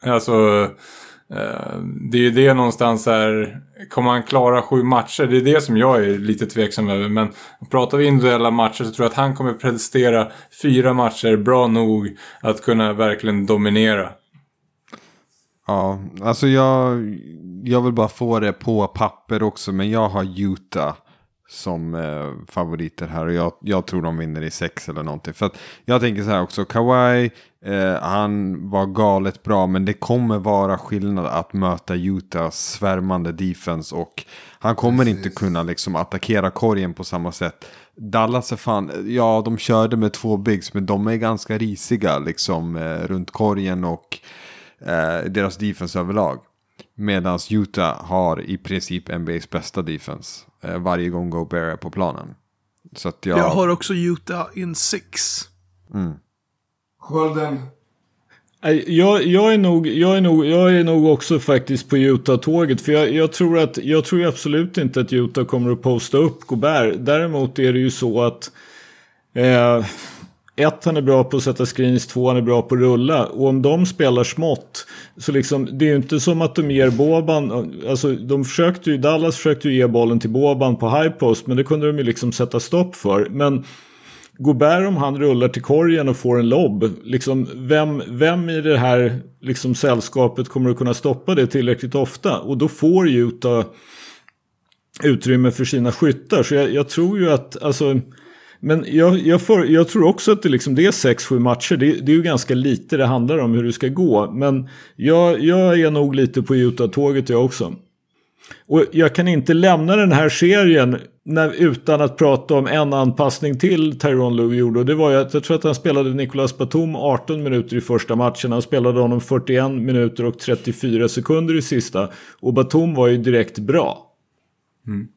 Alltså Eh, det är ju det någonstans här, kommer han klara sju matcher? Det är det som jag är lite tveksam över. Men pratar vi individuella matcher så tror jag att han kommer prestera fyra matcher bra nog att kunna verkligen dominera. Ja, alltså jag, jag vill bara få det på papper också, men jag har Utah som eh, favoriter här och jag, jag tror de vinner i sex eller någonting. För jag tänker så här också, Kawhi, eh, han var galet bra men det kommer vara skillnad att möta Utahs svärmande defense och han kommer Precis. inte kunna liksom attackera korgen på samma sätt. Dallas är fan, ja de körde med två bigs men de är ganska risiga liksom eh, runt korgen och eh, deras defense överlag. Medan Utah har i princip NBAs bästa defense varje gång Gobert är på planen. Så att jag... jag har också Utah in six. Mm. Skölden. Jag, jag, är nog, jag, är nog, jag är nog också faktiskt på Utah-tåget. För jag, jag, tror att, jag tror absolut inte att Utah kommer att posta upp Gobert. Däremot är det ju så att eh, ett, han är bra på att sätta screens, två, han är bra på att rulla. Och om de spelar smått, så liksom, det är ju inte som att de ger Boban, alltså de försökte ju, Dallas försökte ju ge bollen till Boban på high post, men det kunde de ju liksom sätta stopp för. Men Gobert om han rullar till korgen och får en lobb, liksom, vem, vem i det här liksom, sällskapet kommer att kunna stoppa det tillräckligt ofta? Och då får Utah utrymme för sina skyttar. Så jag, jag tror ju att, alltså, men jag, jag, för, jag, tror också att det, liksom, det är 6-7 matcher. Det, det, är ju ganska lite det handlar om hur det ska gå. Men jag, jag är nog lite på Utah-tåget jag också. Och jag kan inte lämna den här serien när, utan att prata om en anpassning till Tyrone Lue gjorde. Och det var ju att jag tror att han spelade Nicolas Batum 18 minuter i första matchen. Han spelade honom 41 minuter och 34 sekunder i sista. Och Batum var ju direkt bra. Mm.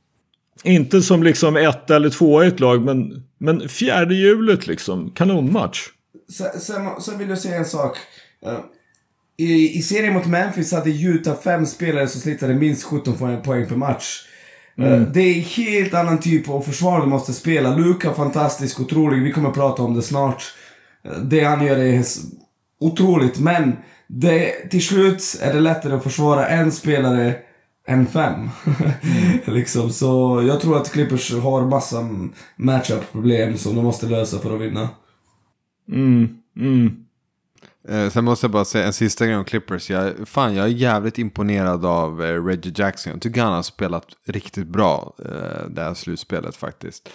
Inte som liksom ett eller två i ett lag, men, men fjärde hjulet liksom. Kanonmatch. Sen, sen, sen vill jag säga en sak. Uh, i, I serien mot Memphis hade Utah fem spelare som snittade minst 17 poäng per match. Eh, mm. Det är helt annan typ av försvar du måste spela. Luka fantastisk, otrolig. Vi kommer prata om det snart. Uh, det han gör är otroligt, men det, till slut är det lättare att försvara en spelare än fem. Mm. liksom, så jag tror att Clippers har massa matchup-problem som de måste lösa för att vinna. Mm, mm. Eh, sen måste jag bara säga en sista grej om Clippers. Jag, fan, jag är jävligt imponerad av eh, Reggie Jackson. Jag tycker han har spelat riktigt bra eh, det här slutspelet faktiskt.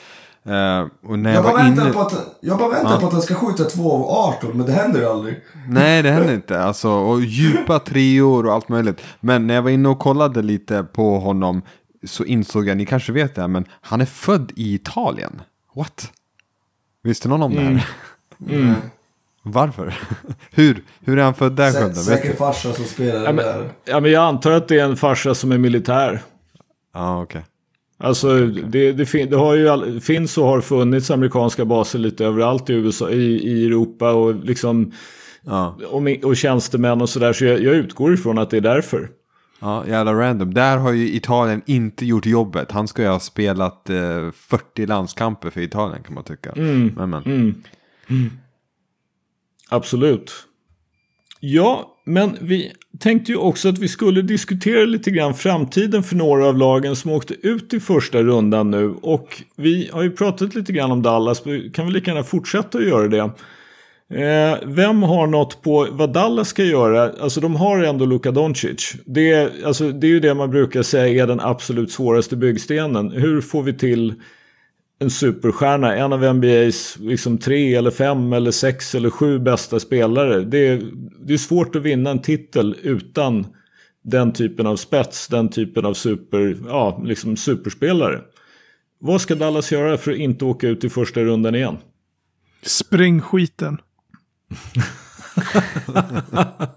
Uh, och när jag, jag, bara inne... på att, jag bara väntar ja. på att han ska skjuta 2 av 18, men det händer ju aldrig. Nej, det händer inte. Alltså, och djupa treor och allt möjligt. Men när jag var inne och kollade lite på honom så insåg jag, ni kanske vet det här, men han är född i Italien. What? Visste någon om det här? Mm. Mm. Varför? hur? Hur är han född där? Sä säkert farsa som spelar ja, men, där. Ja, men jag antar att det är en farsa som är militär. Ja, ah, okej. Okay. Alltså det, det, fin det, har ju finns och har funnits amerikanska baser lite överallt i USA, i, i Europa och liksom ja. och, och tjänstemän och sådär. Så jag, jag utgår ifrån att det är därför. Ja, jävla random. Där har ju Italien inte gjort jobbet. Han ska ju ha spelat eh, 40 landskamper för Italien kan man tycka. Mm. Men, men. Mm. Mm. Absolut. Ja, men vi tänkte ju också att vi skulle diskutera lite grann framtiden för några av lagen som åkte ut i första rundan nu. Och vi har ju pratat lite grann om Dallas, vi kan väl lika gärna fortsätta att göra det. Eh, vem har något på vad Dallas ska göra? Alltså de har ändå Luka Doncic. Det, alltså, det är ju det man brukar säga är den absolut svåraste byggstenen. Hur får vi till en superstjärna, en av NBAs liksom tre eller fem eller sex eller sju bästa spelare. Det är, det är svårt att vinna en titel utan den typen av spets, den typen av super, ja, liksom superspelare. Vad ska Dallas göra för att inte åka ut i första rundan igen? Spräng skiten.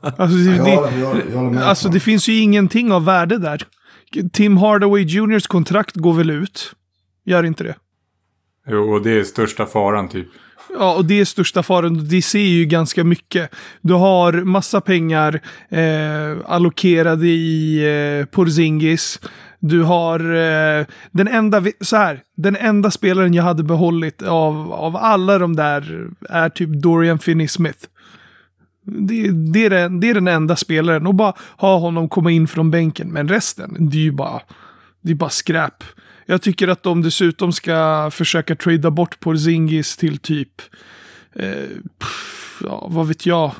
alltså, det, jag, jag, jag alltså det finns ju ingenting av värde där. Tim Hardaway Juniors kontrakt går väl ut? Gör inte det? Jo, och det är största faran typ. Ja, och det är största faran. Det ser ju ganska mycket. Du har massa pengar eh, allokerade i eh, Porzingis. Du har eh, den enda, så här, den enda spelaren jag hade behållit av, av alla de där är typ Dorian Finney-Smith. Det, det, är den, det är den enda spelaren och bara ha honom komma in från bänken. Men resten, det är ju bara, det är bara skräp. Jag tycker att de dessutom ska försöka trada bort Porzingis till typ, eh, pff, ja, vad vet jag.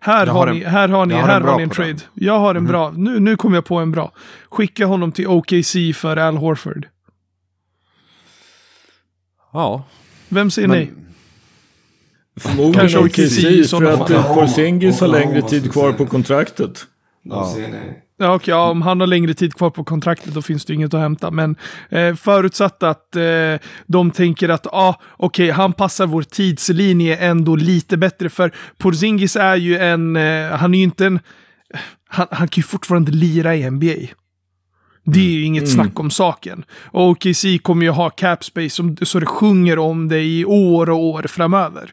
Här har, har, ni, här har ni, här har ni en trade. Den. Jag har en mm. bra. Nu, nu kommer jag på en bra. Skicka honom till OKC för Al Horford. Ja. Vem säger Men... nej? Förmodligen Kanske OKC för att Porzingis har längre tid kvar på kontraktet. Ja. säger nej. Ja, okay, ja, om han har längre tid kvar på kontraktet då finns det inget att hämta. Men eh, förutsatt att eh, de tänker att ah, okej, okay, han passar vår tidslinje ändå lite bättre. För Porzingis är ju en, eh, han är ju inte en han, han kan ju fortfarande lira i NBA. Det är ju inget mm. snack om saken. Och OKC kommer ju ha cap space så det sjunger om det i år och år framöver.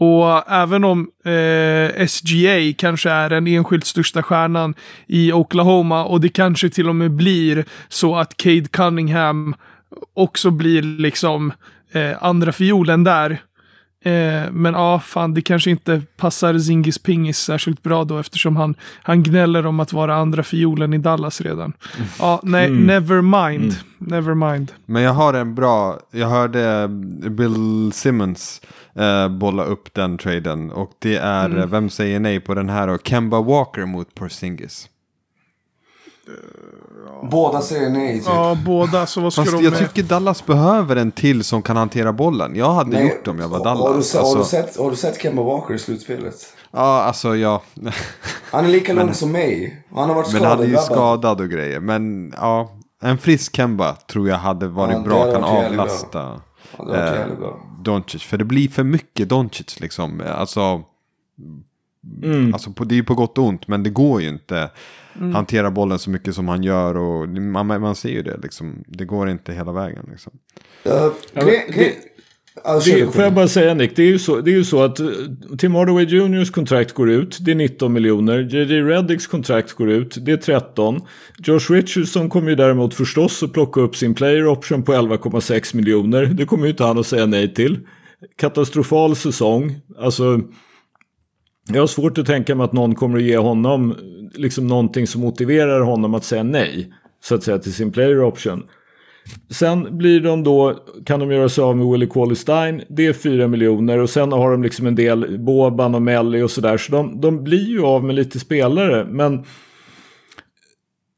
Och även om eh, SGA kanske är den enskilt största stjärnan i Oklahoma och det kanske till och med blir så att Cade Cunningham också blir liksom eh, andra fiolen där Eh, men ja, fan, det kanske inte passar Zingis Pingis särskilt bra då eftersom han, han gnäller om att vara andra fiolen i Dallas redan. Ja, nej, mm. never mind. Mm. Never mind. Men jag har en bra, jag hörde Bill Simmons eh, bolla upp den traden och det är, mm. vem säger nej på den här då? Kemba Walker mot Porzingis. Båda säger nej. Typ. Ja, båda. Så vad ska Fast de jag med? tycker Dallas behöver en till som kan hantera bollen. Jag hade nej, gjort det om jag var Dallas. Har du, sett, alltså... har du sett, har du sett Kemba Walker i slutspelet? Ja, alltså ja. Han är lika lång som mig. Han har varit skadad. Men han är ju skadad och grejer. Men ja, en frisk Kemba tror jag hade varit ja, bra. Kan avlasta eh, Doncic. För det blir för mycket Doncic liksom. Alltså, mm. alltså på, det är ju på gott och ont. Men det går ju inte mm. hanterar bollen så mycket som han gör. Och man, man ser ju det liksom. Det går inte hela vägen liksom. Uh, ja, det, det, får jag bara säga Nick, det är ju så, det är ju så att eh, Tim Hardaway Juniors kontrakt går ut, det är 19 miljoner. JJ Reddicks kontrakt går ut, det är 13. Josh Richardson kommer ju däremot förstås att plocka upp sin player option på 11,6 miljoner. Det kommer ju inte han att säga nej till. Katastrofal säsong, alltså jag har svårt att tänka mig att någon kommer att ge honom liksom någonting som motiverar honom att säga nej. Så att säga till sin player option. Sen blir de då, kan de göra sig av med Willie Cauley Stein. Det är 4 miljoner och sen har de liksom en del Boban och Melly och sådär. Så de, de blir ju av med lite spelare. Men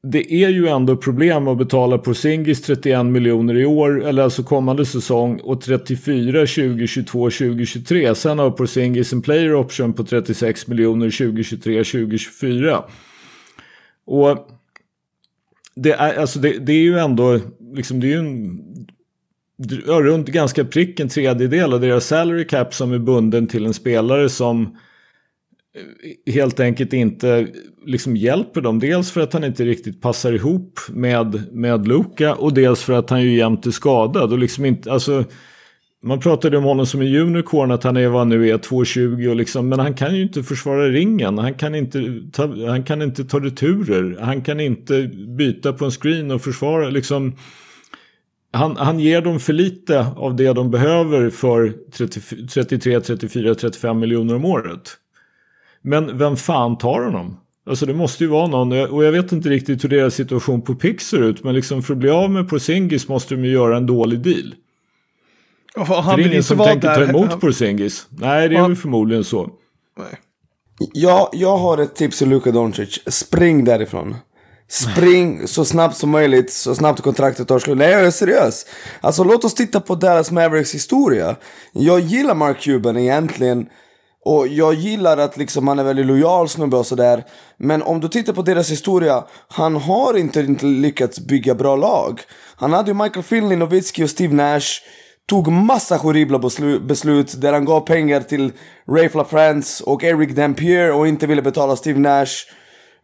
det är ju ändå problem att betala Porzingis 31 miljoner i år, eller alltså kommande säsong, och 34 2022 2023. Sen har Porzingis en player option på 36 miljoner 2023 2024. Och det är, alltså det, det är ju ändå, liksom det är ju en, runt ganska prick en tredjedel av deras salary cap som är bunden till en spelare som Eh, helt enkelt inte liksom hjälper dem. Dels för att han inte riktigt passar ihop med, med Luka och dels för att han ju jämt är skadad. Och liksom inte, alltså, man pratade om honom som en unicorn, att han är vad nu är, 2,20 och liksom, men han kan ju inte försvara ringen. Han kan inte ta, han kan inte ta returer. Han kan inte byta på en screen och försvara. Liksom, han, han ger dem för lite av det de behöver för 30, 33, 34, 35 miljoner om året. Men vem fan tar honom? Alltså det måste ju vara någon och jag vet inte riktigt hur deras situation på Pix ser ut men liksom för att bli av med Porzingis måste de ju göra en dålig deal. Och han det är ingen som tänker där. ta emot Porzingis. Nej det är väl förmodligen så. Nej. Ja, jag har ett tips till Luka Doncic. Spring därifrån. Spring så snabbt som möjligt, så snabbt kontraktet tar slut. Nej, jag är seriös. Alltså låt oss titta på Dallas Mavericks historia. Jag gillar Mark Cuban egentligen. Och jag gillar att liksom han är väldigt lojal snubbe och sådär. Men om du tittar på deras historia, han har inte, inte lyckats bygga bra lag. Han hade ju Michael Finley, Nowitzki och Steve Nash. Tog massa horribla beslut där han gav pengar till Ray LaFrance och Eric Dampier och inte ville betala Steve Nash.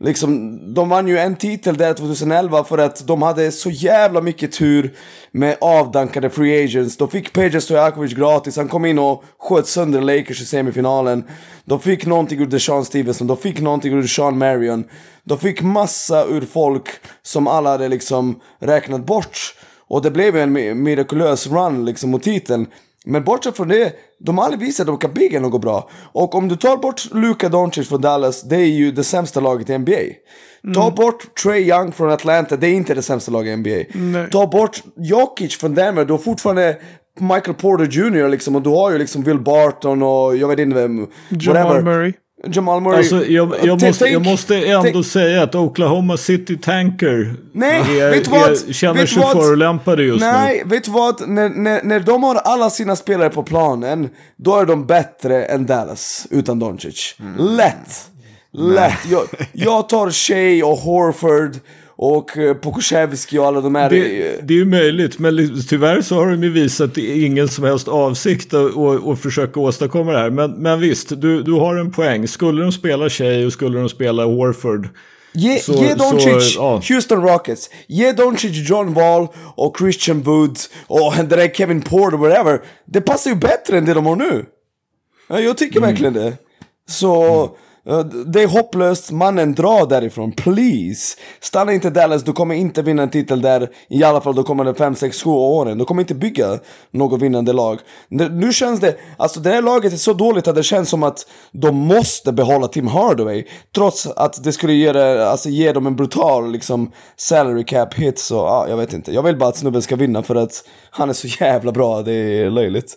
Liksom, de vann ju en titel där 2011 för att de hade så jävla mycket tur med avdankade free agents. De fick Peja Stojakovic gratis, han kom in och sköt sönder Lakers i semifinalen. De fick någonting ur Deshaun Stevenson, de fick någonting ur Sean Marion. De fick massa ur folk som alla hade liksom räknat bort. Och det blev en mirakulös run liksom mot titeln. Men bortsett från det, de har aldrig visat att de kan bygga något bra. Och om du tar bort Luka Doncic från Dallas, det är ju det sämsta laget i NBA. Mm. Ta bort Trey Young från Atlanta, det är inte det sämsta laget i NBA. Nej. Ta bort Jokic från Denver, du har fortfarande Michael Porter Jr liksom och du har ju liksom Will Barton och jag vet inte vem. Jamal Murray. Jamal Murray. Alltså, jag, jag, måste, jag måste ändå säga att Oklahoma City Tanker Nej, är, vet vad, är, känner vet sig vad, förolämpade just nej, nu. Nej, vet du vad? När, när, när de har alla sina spelare på planen, då är de bättre än Dallas utan Doncic. Mm. Lätt! Lätt! Jag, jag tar Shea och Horford och eh, Pokusevski och alla de här. Det, det är ju möjligt, men tyvärr så har de ju visat ingen som helst avsikt att försöka åstadkomma det här. Men, men visst, du, du har en poäng. Skulle de spela Shea och skulle de spela Horford Ge, Så- ge Doncic, ja. Houston Rockets, ge Doncic John Wall och Christian Wood och den där Kevin Porter, whatever. Det passar ju bättre än det de har nu. Ja, jag tycker Mm. verkligen det. Så, eh, Eh, det är hopplöst, mannen dra därifrån, please. Stanna inte Dallas, du kommer inte vinna en titel där, i alla fall de kommande 5, 6, 7 åren. Du kommer inte bygga något vinnande lag. Nu känns det, alltså det här laget är så dåligt att det känns som att de måste behålla Tim Hardaway. Trots att det skulle ge, det, alltså ge dem en brutal liksom salary cap hit så, ja, jag vet inte. Jag vill bara att snubben ska vinna för att han är så jävla bra, det är löjligt.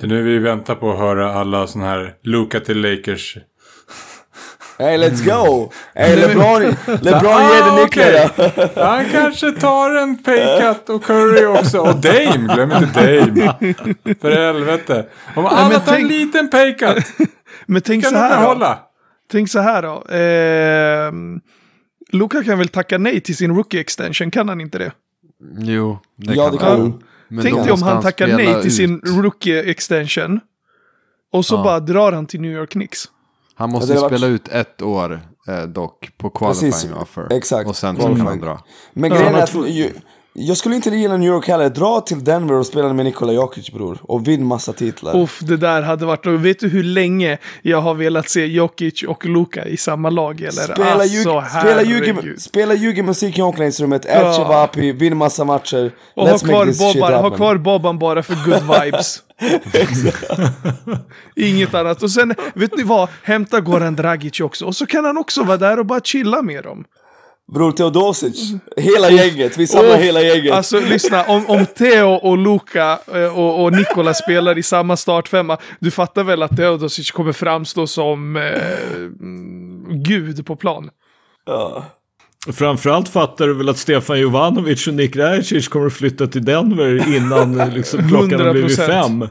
Det är nu vi väntar på att höra alla sådana här Luka till Lakers. Hey let's go! Hey LeBron, LeBron Ah, ger det okej. nycklarna. Han kanske tar en paycut och Curry också. Och Dame, glöm inte Dame. För helvete. Om alla men tar en tänk- liten paycut Men tänk kan så här då. Tänk så här då. Ehm, Luka kan väl tacka nej till sin rookie extension, kan han inte det? Jo, det Ja, det kan han. han. Men Tänk dig om han tackar nej till sin ut. rookie extension. Och så Ja. bara drar han till New York Knicks. Han måste Ja, spela varit- ut ett år eh, dock på Precis, qualifying offer. exakt. Och sen så kan han dra. Men grejen är att jag skulle inte gilla New York heller. Dra till Denver och spela med Nikola Jokic bror. Och vinn massa titlar. Uff, det där hade varit... Vet du hur länge jag har velat se Jokic och Luka i samma lag? Eller? Spela, alltså, spela, ljug, herregud. spela ljug i omklädningsrummet, ät Ja. Chevapi, vinn massa matcher. Och ha Let's make kvar, Boban, ha kvar Boban bara för good vibes. Inget annat. Och sen, vet ni vad? Hämta Goran Dragic också. Och så kan han också vara där och bara chilla med dem. Bror Teodosic, hela gänget, vi samlar Uff, hela gänget. Alltså lyssna, om, om Theo och Luka eh, och, och Nikola spelar i samma startfemma, du fattar väl att Teodosic kommer framstå som eh, mm, gud på plan. ja. Framförallt fattar du väl att Stefan Jovanovic och Nick Rajic kommer att flytta till Denver innan liksom, klockan har blivit 100%. fem.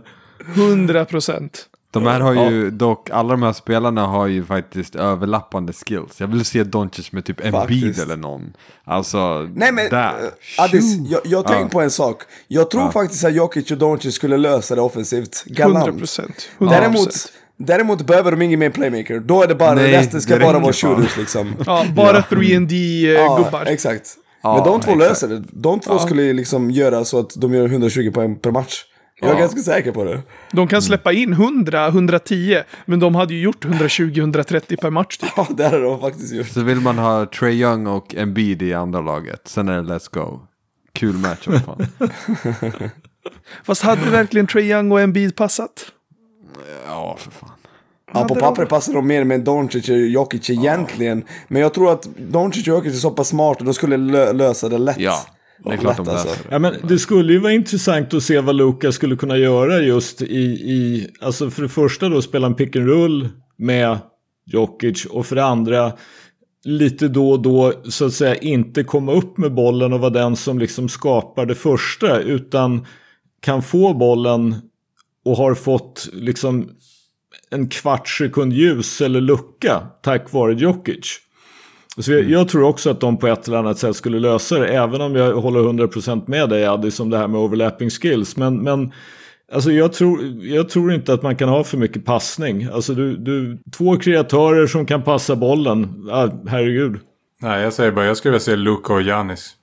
100 procent. De här har ju dock, alla de här spelarna har ju faktiskt överlappande skills. Jag vill se Doncic med typ Embiid Faktiskt. eller någon. Alltså, Nej men, där. uh, Addis, jag, jag Ja. tänker på en sak. Jag tror faktiskt att Jokic och Doncic skulle lösa det offensivt. 100 Galant. procent. Däremot, däremot behöver de ingen mer playmaker. Då är det bara, Nej, resten ska bara vara shooters liksom. Ja, bara 3D-gubbar. Ja, exakt. Ja, Men de två exakt. löser det. De två skulle liksom göra så att de gör 120 poäng per match. Jag är Ja. ganska säker på det. De kan släppa in 100, 110, men de hade ju gjort 120-130 per match typ. Ja, det har de faktiskt gjort. Så vill man ha Trey Young och Embiid i andra laget. Sen är det Let's Go. Kul match fan. Fast hade verkligen Trae Young och Embiid passat? Ja, för fan. Ja, på Hade pappret passar de mer med Doncic och Jokic egentligen. Men jag tror att Doncic och Jokic är så pass smarta, de skulle lö lösa det lätt. Ja, det är klart de alltså. Ja, men det skulle ju vara intressant att se vad Luka skulle kunna göra just i, i alltså för det första då spela en pick and roll med Jokic och för det andra lite då och då så att säga inte komma upp med bollen och vara den som liksom skapar det första utan kan få bollen och har fått liksom en kvarts sekund ljus eller lucka tack vare Jokic. Så jag, jag tror också att de på ett eller annat sätt skulle lösa det, även om jag håller 100% med dig Addis om det här med overlapping skills. Men, men alltså jag, tror, jag tror inte att man kan ha för mycket passning. Alltså du, du, två kreatörer som kan passa bollen, ah, herregud. Nej, jag säger bara, jag skulle vilja se Luka och Giannis.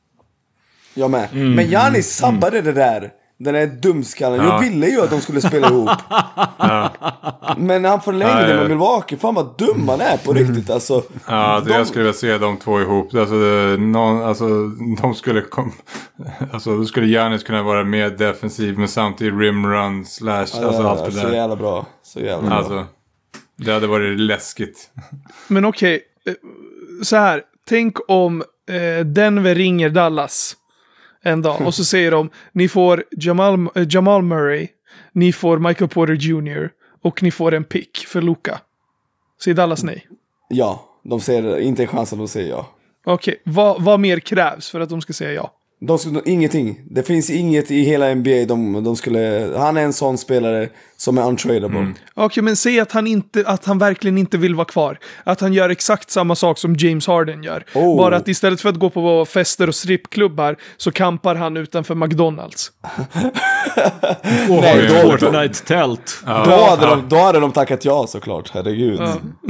Jag med. Mm, Men Giannis sabbade det där. Den där dumskallen. Ja. Jag ville ju att de skulle spela ihop. Men han förlängde Ja, ja. med Milwaukee. Fan vad dum han är på riktigt alltså. Ja, alltså, De- jag skulle vilja se de två ihop. Alltså, det- någon, alltså de skulle kom, Alltså då skulle Giannis kunna vara mer defensiv men samtidigt rimrun slash, alltså Ja, allt det så där. jävla bra. Så jävla bra. Alltså, det hade varit läskigt. Men okej, eh, så här. Tänk om eh, Denver ringer Dallas en dag och så säger de ni får Jamal, eh, Jamal Murray, ni får Michael Porter Jr. och ni får en pick för Luka. Säger Dallas nej? Ja, de säger inte en chans att de säger ja. Okej, vad, vad mer krävs för att de ska säga ja? De skulle, ingenting. Det finns inget i hela NBA de, de skulle... Han är en sån spelare som är untradable. Mm. Okej, men säg att han, inte, att han verkligen inte vill vara kvar. Att han gör exakt samma sak som James Harden gör. Oh. Bara att istället för att gå på fester och strippklubbar så kampar han utanför McDonalds. Och Nej, har då- Fortnite-tält. Då, hade de, då hade de tackat ja såklart, herregud.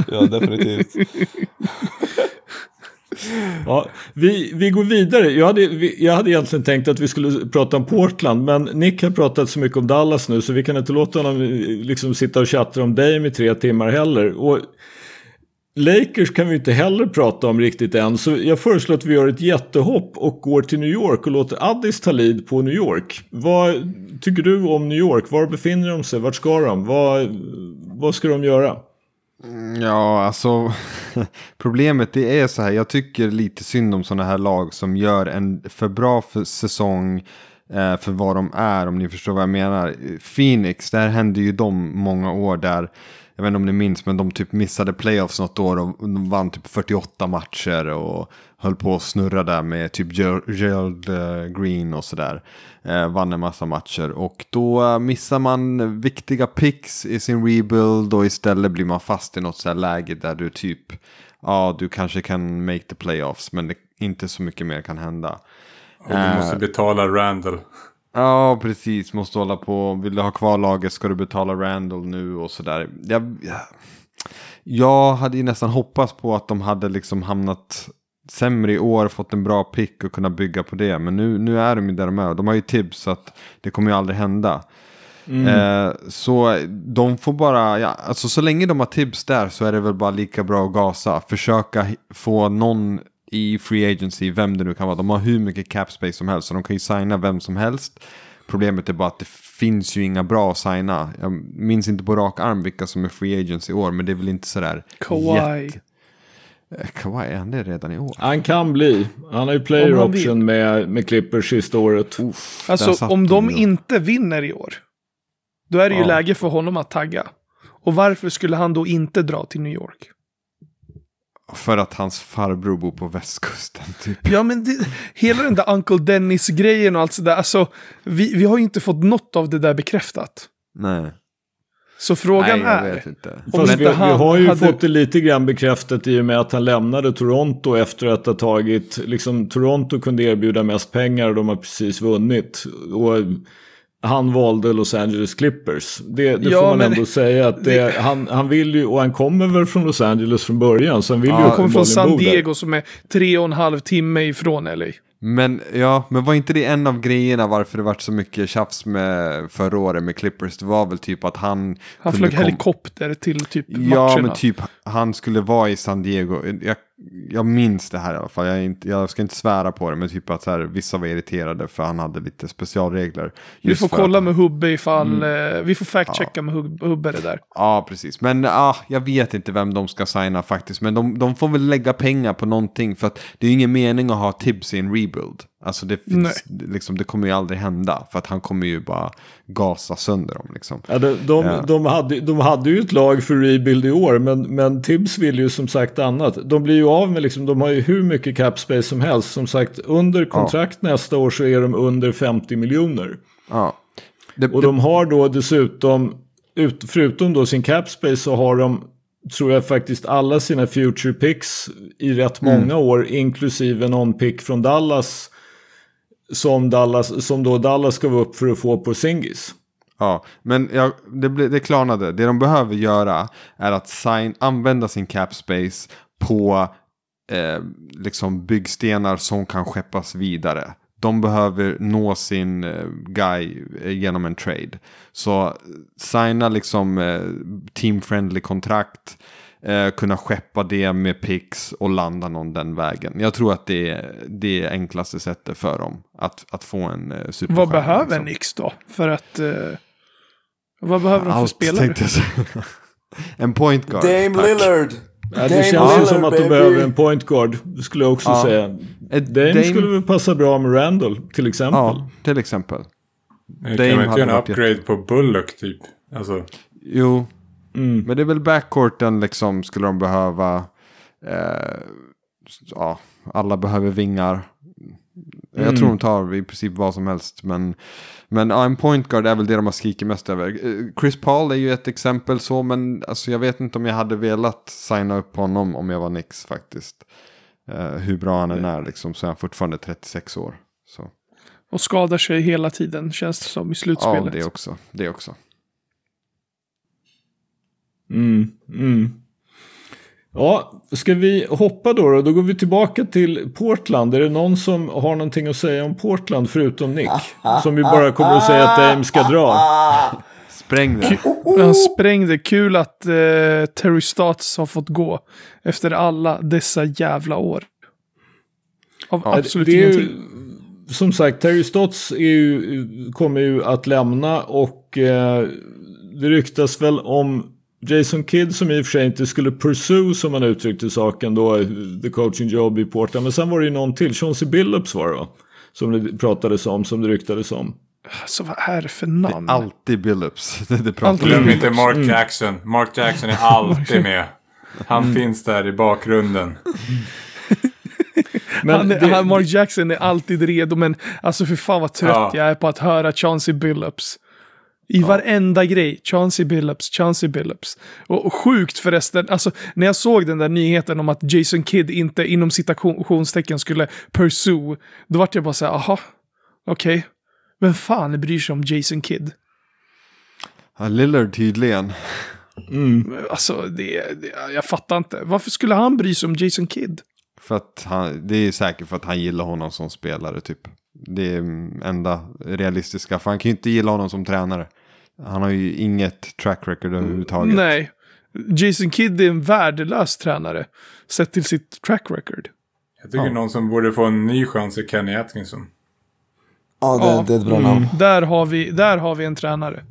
Ja, definitivt. Ja, vi, vi går vidare. Jag hade, jag hade egentligen tänkt att vi skulle prata om Portland, men Nick har pratat så mycket om Dallas nu så vi kan inte låta honom eh, liksom sitta och chatta om dig i tre timmar heller. Och Lakers kan vi inte heller prata om riktigt än, så jag föreslår att vi gör ett jättehopp och går till New York och låter Addis ta lead på New York. Vad tycker du om New York? Var befinner de sig? Vart ska de? Vad, vad ska de göra? Mm, ja, alltså problemet det är så här. Jag tycker lite synd om sådana här lag som gör en för bra för säsong eh, för vad de är, om ni förstår vad jag menar. Phoenix, där hände ju de många år där jag vet inte om ni minns, men de typ missade playoffs något år och de vann typ 48 matcher och höll på att snurra där med typ Gerald eh, Green och sådär. Eh, vann en massa matcher och då missar man viktiga picks i sin rebuild och istället blir man fast i något så här läge där du typ, ja du kanske kan make the playoffs men det, inte så mycket mer kan hända. Och du måste eh, betala Randall. Ja, precis. Måste hålla på. Vill du ha kvar laget ska du betala Randall nu och sådär. Jag, jag hade ju nästan hoppats på att de hade liksom hamnat sämre i år, fått en bra pick och kunna bygga på det. Men nu, nu är de ju där de är. De har ju tips så att det kommer ju aldrig hända. Mm. Eh, så de får bara, ja, alltså så länge de har tips där så är det väl bara lika bra att gasa. Försöka få någon i free agency, vem det nu kan vara. De har hur mycket cap space som helst så de kan ju signa vem som helst. Problemet är bara att det finns ju inga bra att signa. Jag minns inte på rak arm vilka som är free agents i år, men det är väl inte sådär Kawhi. Jätte... Eh, Kawhi, är han det redan i år? Han kan bli. Han har ju player option med, med Clippers sista året. Uff, alltså om de inte vinner i år, då är det ju ja. läge för honom att tagga. Och varför skulle han då inte dra till New York? För att hans farbror bor på västkusten typ. Ja men det, hela den där Uncle Dennis-grejen och allt sådär. Alltså, vi, vi har ju inte fått något av det där bekräftat. Nej. Så frågan Nej, är. Vet inte. Fast vi, vi, har ju hade... fått det lite grann bekräftat i och med att han lämnade Toronto efter att ha tagit, liksom Toronto kunde erbjuda mest pengar och de har precis vunnit. Och han valde Los Angeles Clippers. Det, det ja, får man ändå säga att det, det, han, han vill ju, och han kommer väl från Los Angeles från början. Så han vill ja, ju han kommer från San Diego som är tre och en halv timme ifrån LA. Men ja, men var inte det en av grejerna varför det vart så mycket tjafs med förra året med Clippers? Det var väl typ att han... Han flög helikopter till typ matcherna. Ja, men typ han skulle vara i San Diego. Jag jag minns det här i alla fall. Jag, inte, jag, ska inte svära på det, men typ att så här, vissa var irriterade för han hade lite specialregler. Vi får kolla att, med Hubbe ifall, mm, eh, vi får fact-checka ja. med Hubbe det där. Ja, precis. Men ah, jag vet inte vem de ska signa faktiskt. Men de, de får väl lägga pengar på någonting. För att det är ingen mening att ha tips i en rebuild. Alltså det, finns, liksom, det kommer ju aldrig hända. För att han kommer ju bara gasa sönder dem. Liksom. Ja, de, de, ja. de, hade, de hade ju ett lag för rebuild i år. Men, men Tibbs vill ju som sagt annat. De blir ju av med, liksom, de har ju hur mycket cap space som helst. Som sagt, under kontrakt ja. nästa år så är de under 50 miljoner. Ja. Det, och de har då dessutom, ut, förutom då sin cap space så har de tror jag faktiskt alla sina future picks i rätt mm. många år, inklusive någon pick från Dallas som, Dallas, som då Dallas gav upp för att få på Singis. Ja, men ja, det, det klarnade. Det de behöver göra är att sign, använda sin cap space på eh, liksom byggstenar som kan skeppas vidare. De behöver nå sin eh, guy eh, genom en trade. Så eh, signa liksom eh, team-friendly kontrakt eh, kunna skeppa det med pix och landa någon den vägen. Jag tror att det är det enklaste sättet för dem att, att få en eh, superstjärna. Vad behöver liksom. Nix då? För att... Eh, vad behöver de för spelare? en point guard. Dame tack. Lillard. Ja, det känns Lillard, som att baby. de behöver en point guard. Det skulle jag också ja. säga. Dame, Dame, skulle väl passa bra med Randall till exempel. Ja, till exempel. Dame kan man inte göra en upgrade jätte... på Bullock typ? Alltså. Jo, Mm. Men det är väl backcourten liksom skulle de behöva. Eh, ja, alla behöver vingar. Mm. Jag tror de tar i princip vad som helst. Men, men ja, en point guard är väl det de har skrikit mest över. Eh, Chris Paul är ju ett exempel så. Men alltså, jag vet inte om jag hade velat signa upp honom om jag var Nix faktiskt. Uh, hur bra han än är liksom, så är han fortfarande 36 år. Så. Och skadar sig hela tiden känns det som i slutspelet. Ja, det också. Det också. Mm, mm. Ja, ska vi hoppa då, då? Då går vi tillbaka till Portland. Är det någon som har någonting att säga om Portland förutom Nick? Som ju bara kommer att säga att Dame ska dra. Spräng det. Han sprängde. Kul att eh, Terry Stotts har fått gå. Efter alla dessa jävla år. Av Ja, absolut det är ju, ingenting. som sagt, Terry Stotts är ju, kommer ju att lämna och eh, det ryktas väl om Jason Kidd som i och för sig inte skulle pursue som man uttryckte saken då, the coaching job i Portland. Men sen var det ju någon till, Chauncey Billups var det va? Som det pratades om, som det ryktades om. Alltså vad är det för namn? Alltid Billups. Det, det pratar. Glöm inte Mark Jackson. Mark Jackson är alltid med. Han finns där i bakgrunden. Men han, är- det- han, Mark Jackson är alltid redo, men alltså för fan vad trött Ja. jag är på att höra Chauncey Billups. I varenda grej, Chauncey Billups, Chauncey Billups. Och, och sjukt förresten, alltså när jag såg den där nyheten om att Jason Kidd inte inom citationstecken skulle pursue, då vart jag bara så här, aha, okej. Vem fan bryr sig om Jason Kidd? Ja, Lillard tydligen. Alltså, det, det, jag fattar inte. Varför skulle han bry sig om Jason Kidd? För att han, det är säkert för att han gillar honom som spelare typ. Det är enda realistiska. För han kan ju inte gilla honom som tränare. Han har ju inget track record överhuvudtaget. Nej. Jason Kidd är en värdelös tränare. Sett till sitt track record. Jag tycker någon som borde få en ny chans är Kenny Atkinson. Ja, det, Ja. det är ett bra namn. Där har vi, där har vi en tränare.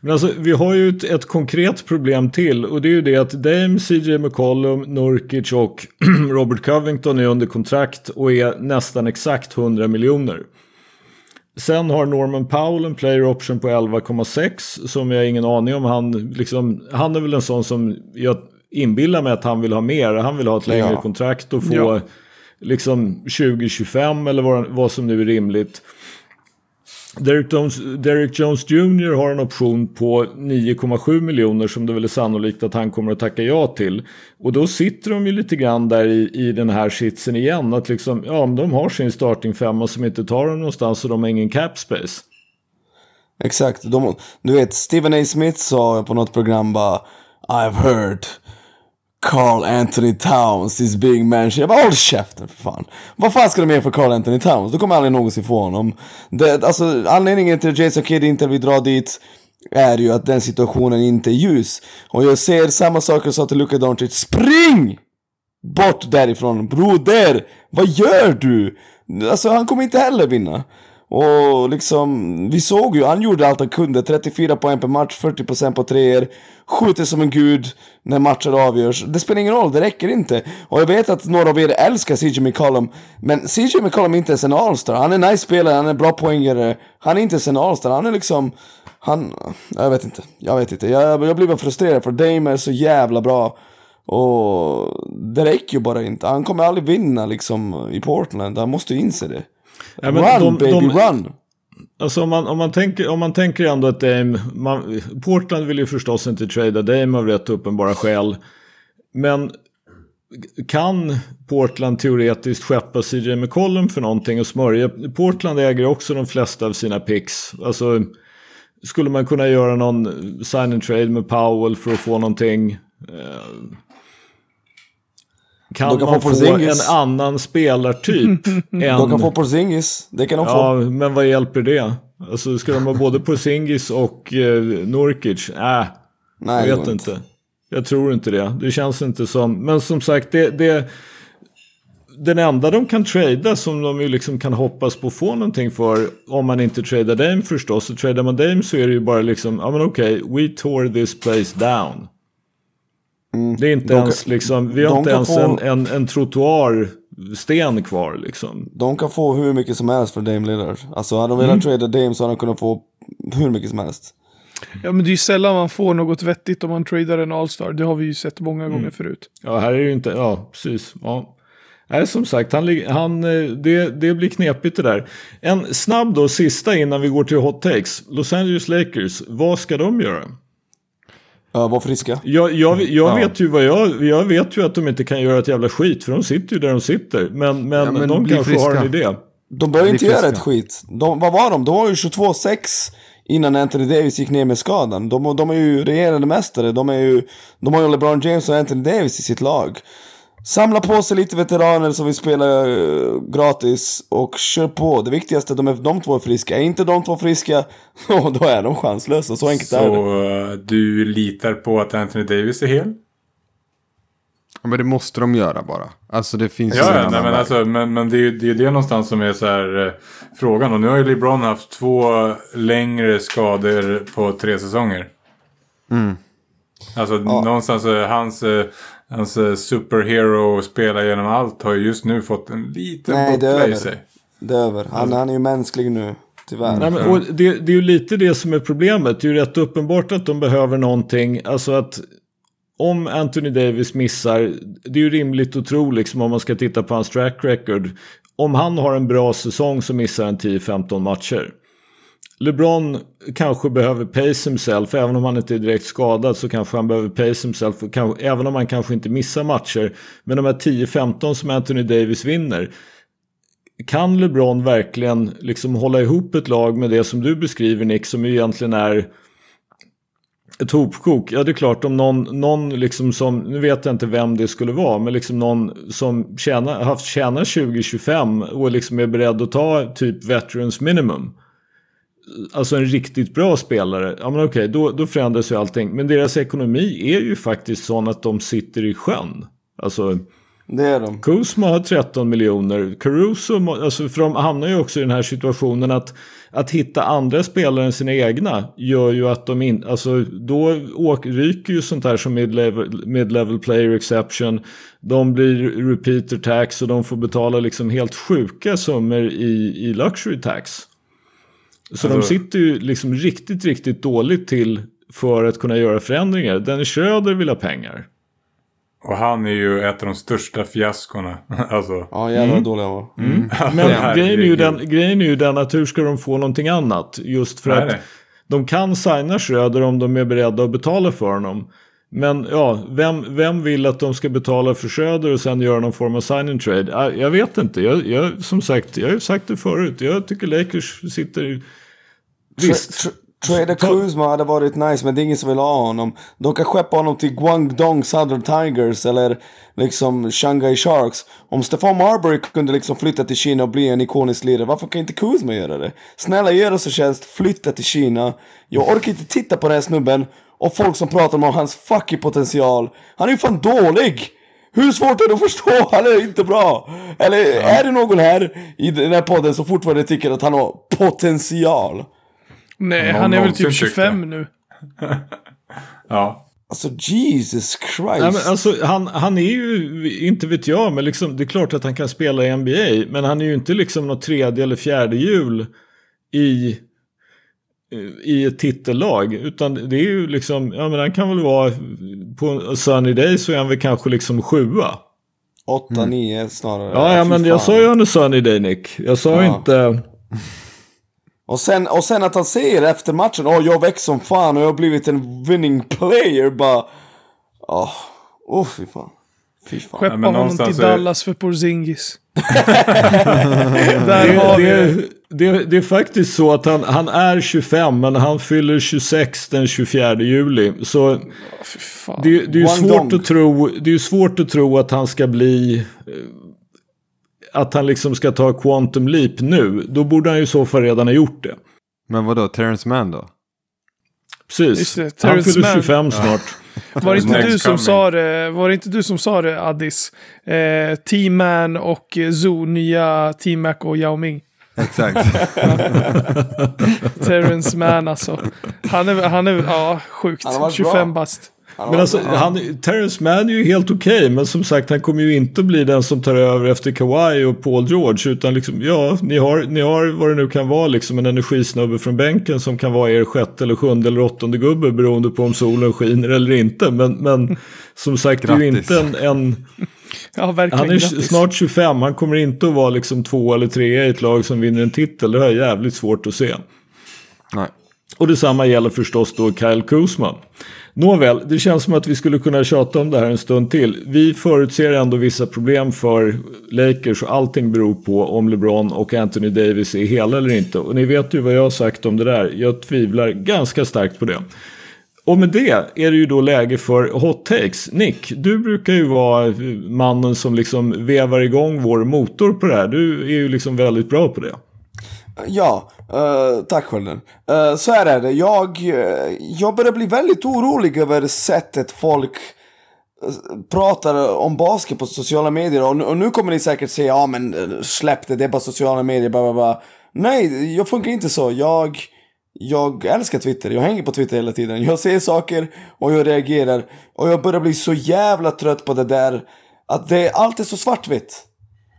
Men alltså, vi har ju ett, ett konkret problem till och det är ju det att Dame, CJ McCollum, Nurkic och Robert Covington är under kontrakt och är nästan exakt 100 miljoner. Sen har Norman Powell en player option på 11,6 som jag har ingen aning om. Han, liksom, han är väl en sån som jag inbillar mig att han vill ha mer. Han vill ha ett längre Ja. kontrakt och få Ja. liksom 2025 eller vad, vad som nu är rimligt. Derek Jones, Derek Jones Jr har en option på 9,7 miljoner som det väl är sannolikt att han kommer att tacka ja till. Och då sitter de ju lite grann där i, i den här sitsen igen. Att liksom, ja, om de har sin starting femma som inte tar dem någonstans och de har ingen cap space. Exakt. De, du vet, Stephen A. Smith sa på något program bara I've heard Carl Anthony Towns is being mentioned. Jag bara håll käften för fan. Vad fan ska de göra för Carl Anthony Towns? Du kommer aldrig någonsin få honom. Det, alltså anledningen till att Jason Kidd inte vill dra dit är ju att den situationen inte är ljus. Och jag ser samma sak jag sa till Luka Doncic. Spring! Bort därifrån, broder! Vad gör du? Alltså han kommer inte heller vinna. Och liksom, vi såg ju, han gjorde allt han kunde. 34 poäng per match, 40% på treor. Skjuter som en gud när matcher avgörs. Det spelar ingen roll, det räcker inte. Och jag vet att några av er älskar CJ McCollum. Men CJ McCollum är inte ens en allstar. Han är nice spelare, han är bra poängare. Han är inte ens en allstar, han är liksom... Han... Jag vet inte, jag vet inte. Jag, jag blir bara frustrerad för Dame är så jävla bra. Och det räcker ju bara inte. Han kommer aldrig vinna liksom i Portland. Han måste ju inse det. Ja, men run de- baby, de- run! Alltså om man, om man, tänker, om man tänker ändå att Dame, man, Portland vill ju förstås inte trada Dame av rätt uppenbara skäl. Men kan Portland teoretiskt skeppa CJ McCollum för någonting och smörja? Portland äger också de flesta av sina picks. Alltså skulle man kunna göra någon sign and trade med Powell för att få någonting? Kan man få en annan spelartyp? än... De kan få Porzingis. Det kan de Ja, få. men vad hjälper det? Alltså ska de ha både Porzingis och eh, Nurkic? Äh, Nej, jag vet inte. Jag tror inte det. Det känns inte som... Men som sagt, det... det den enda de kan trada som de ju liksom kan hoppas på att få någonting för om man inte tradar Dame förstås. Så tradar man Dame så är det ju bara liksom, ja men okej, we tore this place down. Det är inte De ens liksom, vi har inte ens få- en, en, en trottoarsten kvar liksom. De kan få hur mycket som helst för Dame Lillard. Alltså hade de velat trada Dame så hade de kunnat få hur mycket som helst. Ja, men det är ju sällan man får något vettigt om man tradar en All-Star. Det har vi ju sett många gånger förut. Ja, här är det ju inte, ja precis. Ja. Nej, som sagt, han, han, eh, det, det blir knepigt det där. En snabb då, sista innan vi går till hot takes. Los Angeles Lakers, vad ska de göra? Ja, var friska. Jag, jag, jag, Ja. vet ju vad jag, jag vet ju att de inte kan göra ett jävla skit, för de sitter ju där de sitter. Men, men, Ja, men de kanske har en friska. idé. De behöver inte Bli göra ett friska. skit. De, vad var de? De var ju 22-6 innan Anthony Davis gick ner med skadan. De, de är ju regerande mästare. De, är ju, de har ju LeBron James och Anthony Davis i sitt lag. Samla på sig lite veteraner som vill spela uh, gratis och kör på. Det viktigaste är att de, är, de två är friska. Är inte de två friska, då är de chanslösa. Så enkelt så, är det. Så uh, du litar på att Anthony Davis är hel? Ja, men det måste de göra bara. Alltså det finns ja, ja nej, men, alltså, men, men det är ju det, är det någonstans som är så här, eh, frågan. Och nu har ju LeBron haft två längre skador på tre säsonger. Mm. Alltså ja. någonstans eh, hans, hans eh, superhero spela genom allt har ju just nu fått en liten Nej, det är buckla i sig. Det är över. Han, han är ju mänsklig nu. Tyvärr. Nej, men, och det, det är ju lite det som är problemet. Det är ju rätt uppenbart att de behöver någonting. Alltså att om Anthony Davis missar, det är ju rimligt att tro liksom om man ska titta på hans track record. Om han har en bra säsong så missar han 10-15 matcher. LeBron kanske behöver pace himself, även om han inte är direkt skadad så kanske han behöver pace himself, även om han kanske inte missar matcher. Men de här 10-15 som Anthony Davis vinner, kan LeBron verkligen liksom hålla ihop ett lag med det som du beskriver Nick, som ju egentligen är ett hopkok, ja det är klart om någon, någon liksom som, nu vet jag inte vem det skulle vara, men liksom någon som tjänar, haft tjänar 20-25 och liksom är beredd att ta typ veterans minimum. Alltså en riktigt bra spelare, ja men okej då, då förändras ju allting. Men deras ekonomi är ju faktiskt sån att de sitter i sjön. Alltså det är de. Kuzma har 13 miljoner. Caruso, alltså för de hamnar ju också i den här situationen att att hitta andra spelare än sina egna gör ju att de inte, alltså då åker, ryker ju sånt här som mid-level, mid-level player exception. De blir repeater tax och de får betala liksom helt sjuka summor i, i luxury tax. Så alltså, de sitter ju liksom riktigt, riktigt dåligt till för att kunna göra förändringar. Dennis Schröder vill ha pengar. Och han är ju ett av de största fiaskorna. alltså. Ja, jävlar mm. dålig han var. Mm. Men grejen är, ju den, grejen är ju den att hur ska de få någonting annat? Just för nej, att nej. de kan signa Schröder om de är beredda att betala för honom. Men ja, vem, vem vill att de ska betala för Schröder och sen göra någon form av sign trade? Jag vet inte. Jag, jag, som sagt, jag har sagt det förut. Jag tycker Lakers sitter... Visst. Trader Kuzma hade varit nice men det är ingen som vill ha honom. De kan skeppa honom till Guangdong Southern Tigers eller liksom Shanghai Sharks. Om Stefan Marbury kunde liksom flytta till Kina och bli en ikonisk lirare, varför kan inte Kuzma göra det? Snälla gör oss en tjänst, flytta till Kina. Jag orkar inte titta på den här snubben och folk som pratar om hans fucking potential. Han är ju fan dålig! Hur svårt är det att förstå? Han är inte bra! Eller är det någon här i den här podden som fortfarande tycker att han har potential? Nej, han är väl typ 25 nu. ja. Alltså Jesus Christ. Nej, men alltså, han, han är ju, inte vet jag, men liksom, det är klart att han kan spela i NBA. Men han är ju inte liksom något tredje eller fjärde hjul i, i ett titellag. Utan det är ju liksom, ja men han kan väl vara, på Sunny Day så är han väl kanske liksom sjua. 8-9 mm. snarare. Ja, ja men jag sa ju under Sunny Day Nick. Jag sa ja. inte... Och sen, och sen att han säger efter matchen, åh oh, jag växt som fan och jag har blivit en winning player. Bara, åh, oh, oh, fy fan. Fy fan. Skeppa ja, honom till Dallas för Porzingis. Där har vi det, det, det, är faktiskt så att han, han är 25 men han fyller 26 den 24 juli. Så oh, det, det, är ju svårt att tro, det är svårt att tro att han ska bli eh, att han liksom ska ta quantum leap nu, då borde han ju så fall redan ha gjort det. Men vad då, Terrence Mann då? Precis, det, han fyller 25 snart. Var det, inte du som sa det, var det inte du som sa det, Addis? Eh, T-Man och Zoo, nya T-Mac och Yao Ming. Exakt. Terrence Mann alltså. Han är, han är ja, sjukt. 25 bast. Men alltså, han, Terrence Mann är ju helt okej, okay, men som sagt han kommer ju inte bli den som tar över efter Kawhi och Paul George. Utan liksom, ja, ni har, ni har vad det nu kan vara, liksom en energisnubbe från bänken som kan vara er sjätte eller sjunde eller åttonde gubbe beroende på om solen skiner eller inte. Men, men som sagt, det är ju inte en... en ja, han är grattis. snart 25, han kommer inte att vara liksom två eller tre i ett lag som vinner en titel. Det har jag jävligt svårt att se. Nej. Och detsamma gäller förstås då Kyle Kuzma. Nåväl, det känns som att vi skulle kunna tjata om det här en stund till. Vi förutser ändå vissa problem för Lakers och allting beror på om LeBron och Anthony Davis är hela eller inte. Och ni vet ju vad jag har sagt om det där. Jag tvivlar ganska starkt på det. Och med det är det ju då läge för hot takes. Nick, du brukar ju vara mannen som liksom vevar igång vår motor på det här. Du är ju liksom väldigt bra på det. Ja, uh, tack Skölden. Uh, eh, så här är det, jag, uh, jag börjar bli väldigt orolig över sättet folk pratar om basket på sociala medier. Och, och nu kommer ni säkert säga, ja men släpp det, det är bara sociala medier, bla bla bla. Nej, jag funkar inte så. Jag, jag älskar Twitter, jag hänger på Twitter hela tiden. Jag ser saker och jag reagerar. Och jag börjar bli så jävla trött på det där. Att det, allt är så svartvitt.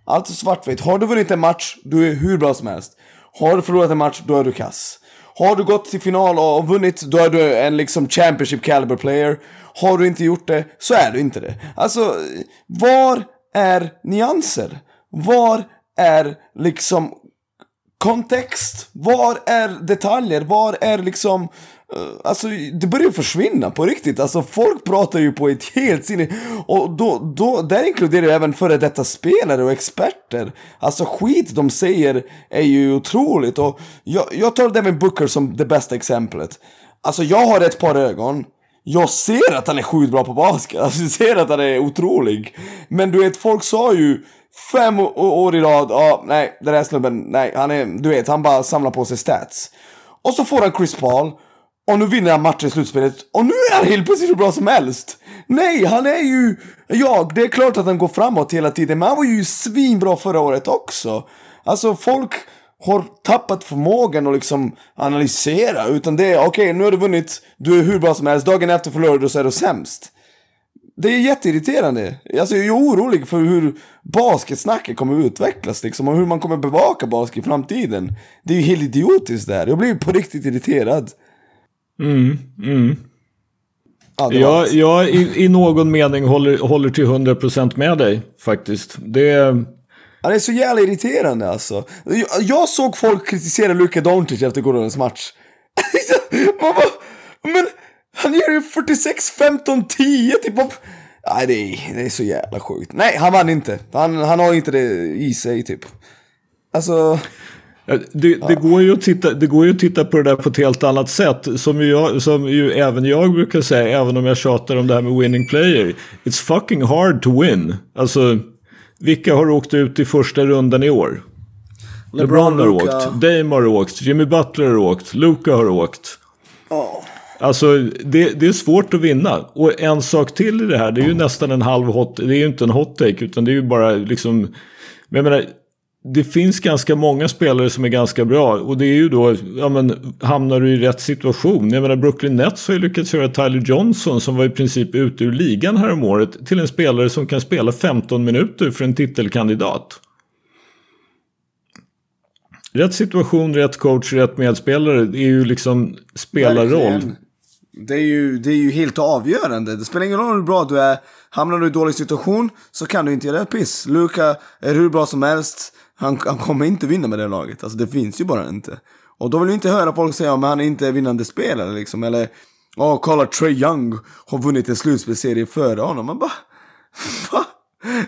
Allt är svartvitt. Har du vunnit en match, du är hur bra som helst. Har du förlorat en match, då är du kass. Har du gått till final och vunnit, då är du en liksom Championship caliber player. Har du inte gjort det, så är du inte det. Alltså, var är nyanser? Var är liksom kontext? Var är detaljer? Var är liksom Eh, Eh, alltså det börjar försvinna på riktigt. Alltså folk pratar ju på ett helt sinne. Och då, då, där inkluderar jag även före detta spelare och experter. Alltså skit de säger är ju otroligt. Och jag, jag tar Devin Booker som det bästa exemplet. Alltså jag har ett par ögon. Jag ser att han är sjukt bra på basket. Alltså jag ser att han är otrolig. Men du vet, folk sa ju fem år i rad, ja, ah, nej, den här snubben, nej, han är, du vet, han bara samlar på sig stats. Och så får han Chris Paul och nu vinner han matchen i slutspelet. Och nu är han helt plötsligt hur bra som helst. Nej, han är ju... Ja, det är klart att han går framåt hela tiden. Men han var ju svinbra förra året också. Alltså folk har tappat förmågan att liksom analysera. Utan det är okej, okay, nu har du vunnit. Du är hur bra som helst. Dagen efter förlorar du så är du sämst. Det är jätteirriterande. Alltså jag är orolig för hur basketsnacket kommer utvecklas liksom. Och hur man kommer bevaka basket i framtiden. Det är ju helt idiotiskt det här. Jag blir på riktigt irriterad. Mm, mm. Ja, jag, jag i, i, någon mening håller, håller till 100% med dig faktiskt. Det... Ja, det är så jävla irriterande alltså. Jag, jag såg folk kritisera Luka Doncic efter gårdagens match. Man bara, men han gör ju 46, 15, 10 typ. Nej, det är, det är så jävla sjukt. Nej, han vann inte. Han, han har inte det i sig typ. Alltså... Det, det, går ju att titta, det går ju att titta på det där på ett helt annat sätt. Som jag, som ju även jag brukar säga, även om jag tjatar om det här med winning player. It's fucking hard to win. Alltså, vilka har åkt ut i första rundan i år? LeBron, LeBron har Luka. åkt, Dame har åkt, Jimmy Butler har åkt, Luka har åkt. Oh. Alltså det, det, är svårt att vinna. Och en sak till i det här, det är ju nästan en halv hot, det är ju inte en hot take utan det är ju bara liksom. Men jag menar, det finns ganska många spelare som är ganska bra och det är ju då, ja men hamnar du i rätt situation. Jag menar Brooklyn Nets har ju lyckats göra Tyler Johnson som var i princip ute ur ligan här om året till en spelare som kan spela 15 minuter för en titelkandidat. Rätt situation, rätt coach, rätt medspelare. Det är ju liksom spelarroll. Det är, ju, det är ju helt avgörande. Det spelar ingen roll hur bra du är. Hamnar du i dålig situation så kan du inte göra ett piss. Luka är hur bra som helst. Han, han kommer inte vinna med det laget. Alltså det finns ju bara inte. Och då vill vi inte höra folk säga att han är inte är vinnande spelare liksom. Eller, ja oh, kolla Trey Young har vunnit en slutspelserie före honom. Man bara, va?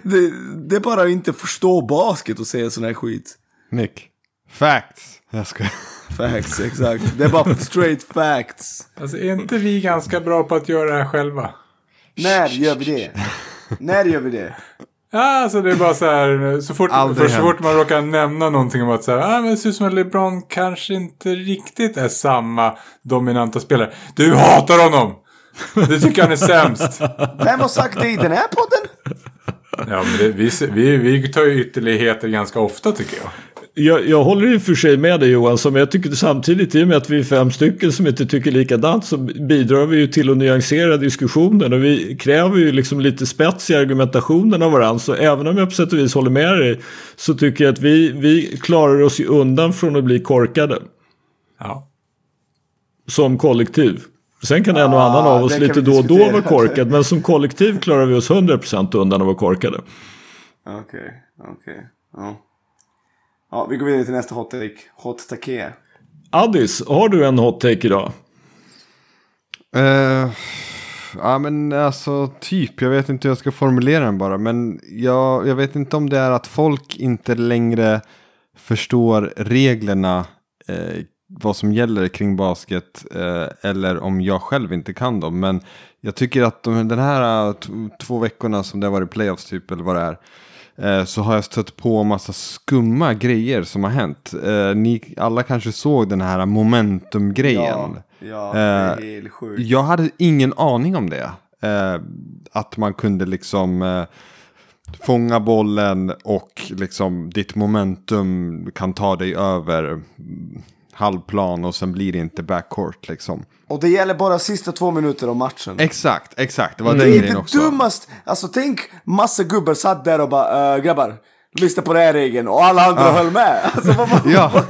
Det, det är bara att inte förstå basket och säga sån här skit. Nick, facts. Jag ska... Facts, exakt. Det är bara straight facts. Alltså är inte vi ganska bra på att göra det här själva? När gör vi det? När gör vi det? Ja, alltså det är bara så här. Så fort, för så fort man råkar nämna någonting om att så här, ah, men det ser ut som att LeBron kanske inte riktigt är samma dominanta spelare. Du hatar honom! Du tycker han är sämst. Vem har sagt det i den här podden? Ja, men det, vi, vi, vi tar ju ytterligheter ganska ofta tycker jag. Jag, jag håller i och för sig med dig Johan, men jag tycker samtidigt i och med att vi är fem stycken som inte tycker likadant så bidrar vi ju till att nyansera diskussionen och vi kräver ju liksom lite spets i argumentationen av varandra. Så även om jag på sätt och vis håller med dig så tycker jag att vi, vi klarar oss ju undan från att bli korkade. Ja. Som kollektiv. Sen kan en och annan av oss lite då och då vara korkad, men som kollektiv klarar vi oss 100% undan att vara korkade. Okej, okay, okej. Okay. Ja. Ja, vi går vidare till nästa hot take. Hot take. Addis, har du en hot take idag? Uh, Ja men alltså typ, jag vet inte hur jag ska formulera den bara. Men jag, jag vet inte om det är att folk inte längre förstår reglerna. Eh, vad som gäller kring basket. Eh, eller om jag själv inte kan dem. Men jag tycker att de, den här två veckorna som det har varit playoffs typ eller vad det är. Eh, så har jag stött på massa skumma grejer som har hänt. Eh, ni alla kanske såg den här momentum-grejen. Ja, ja det är eh, helt sjukt. Jag hade ingen aning om det. Att man kunde liksom fånga bollen och liksom ditt momentum kan ta dig över halvplan och sen blir det inte backcourt liksom. Och det gäller bara sista två minuter av matchen. Exakt, exakt. Det var mm. den grejen också. Det är dummast. Alltså tänk massa gubbar satt där och bara äh, grabbar. Lyssna på den här regeln och alla andra ah. höll med. Alltså, vad, vad, ja,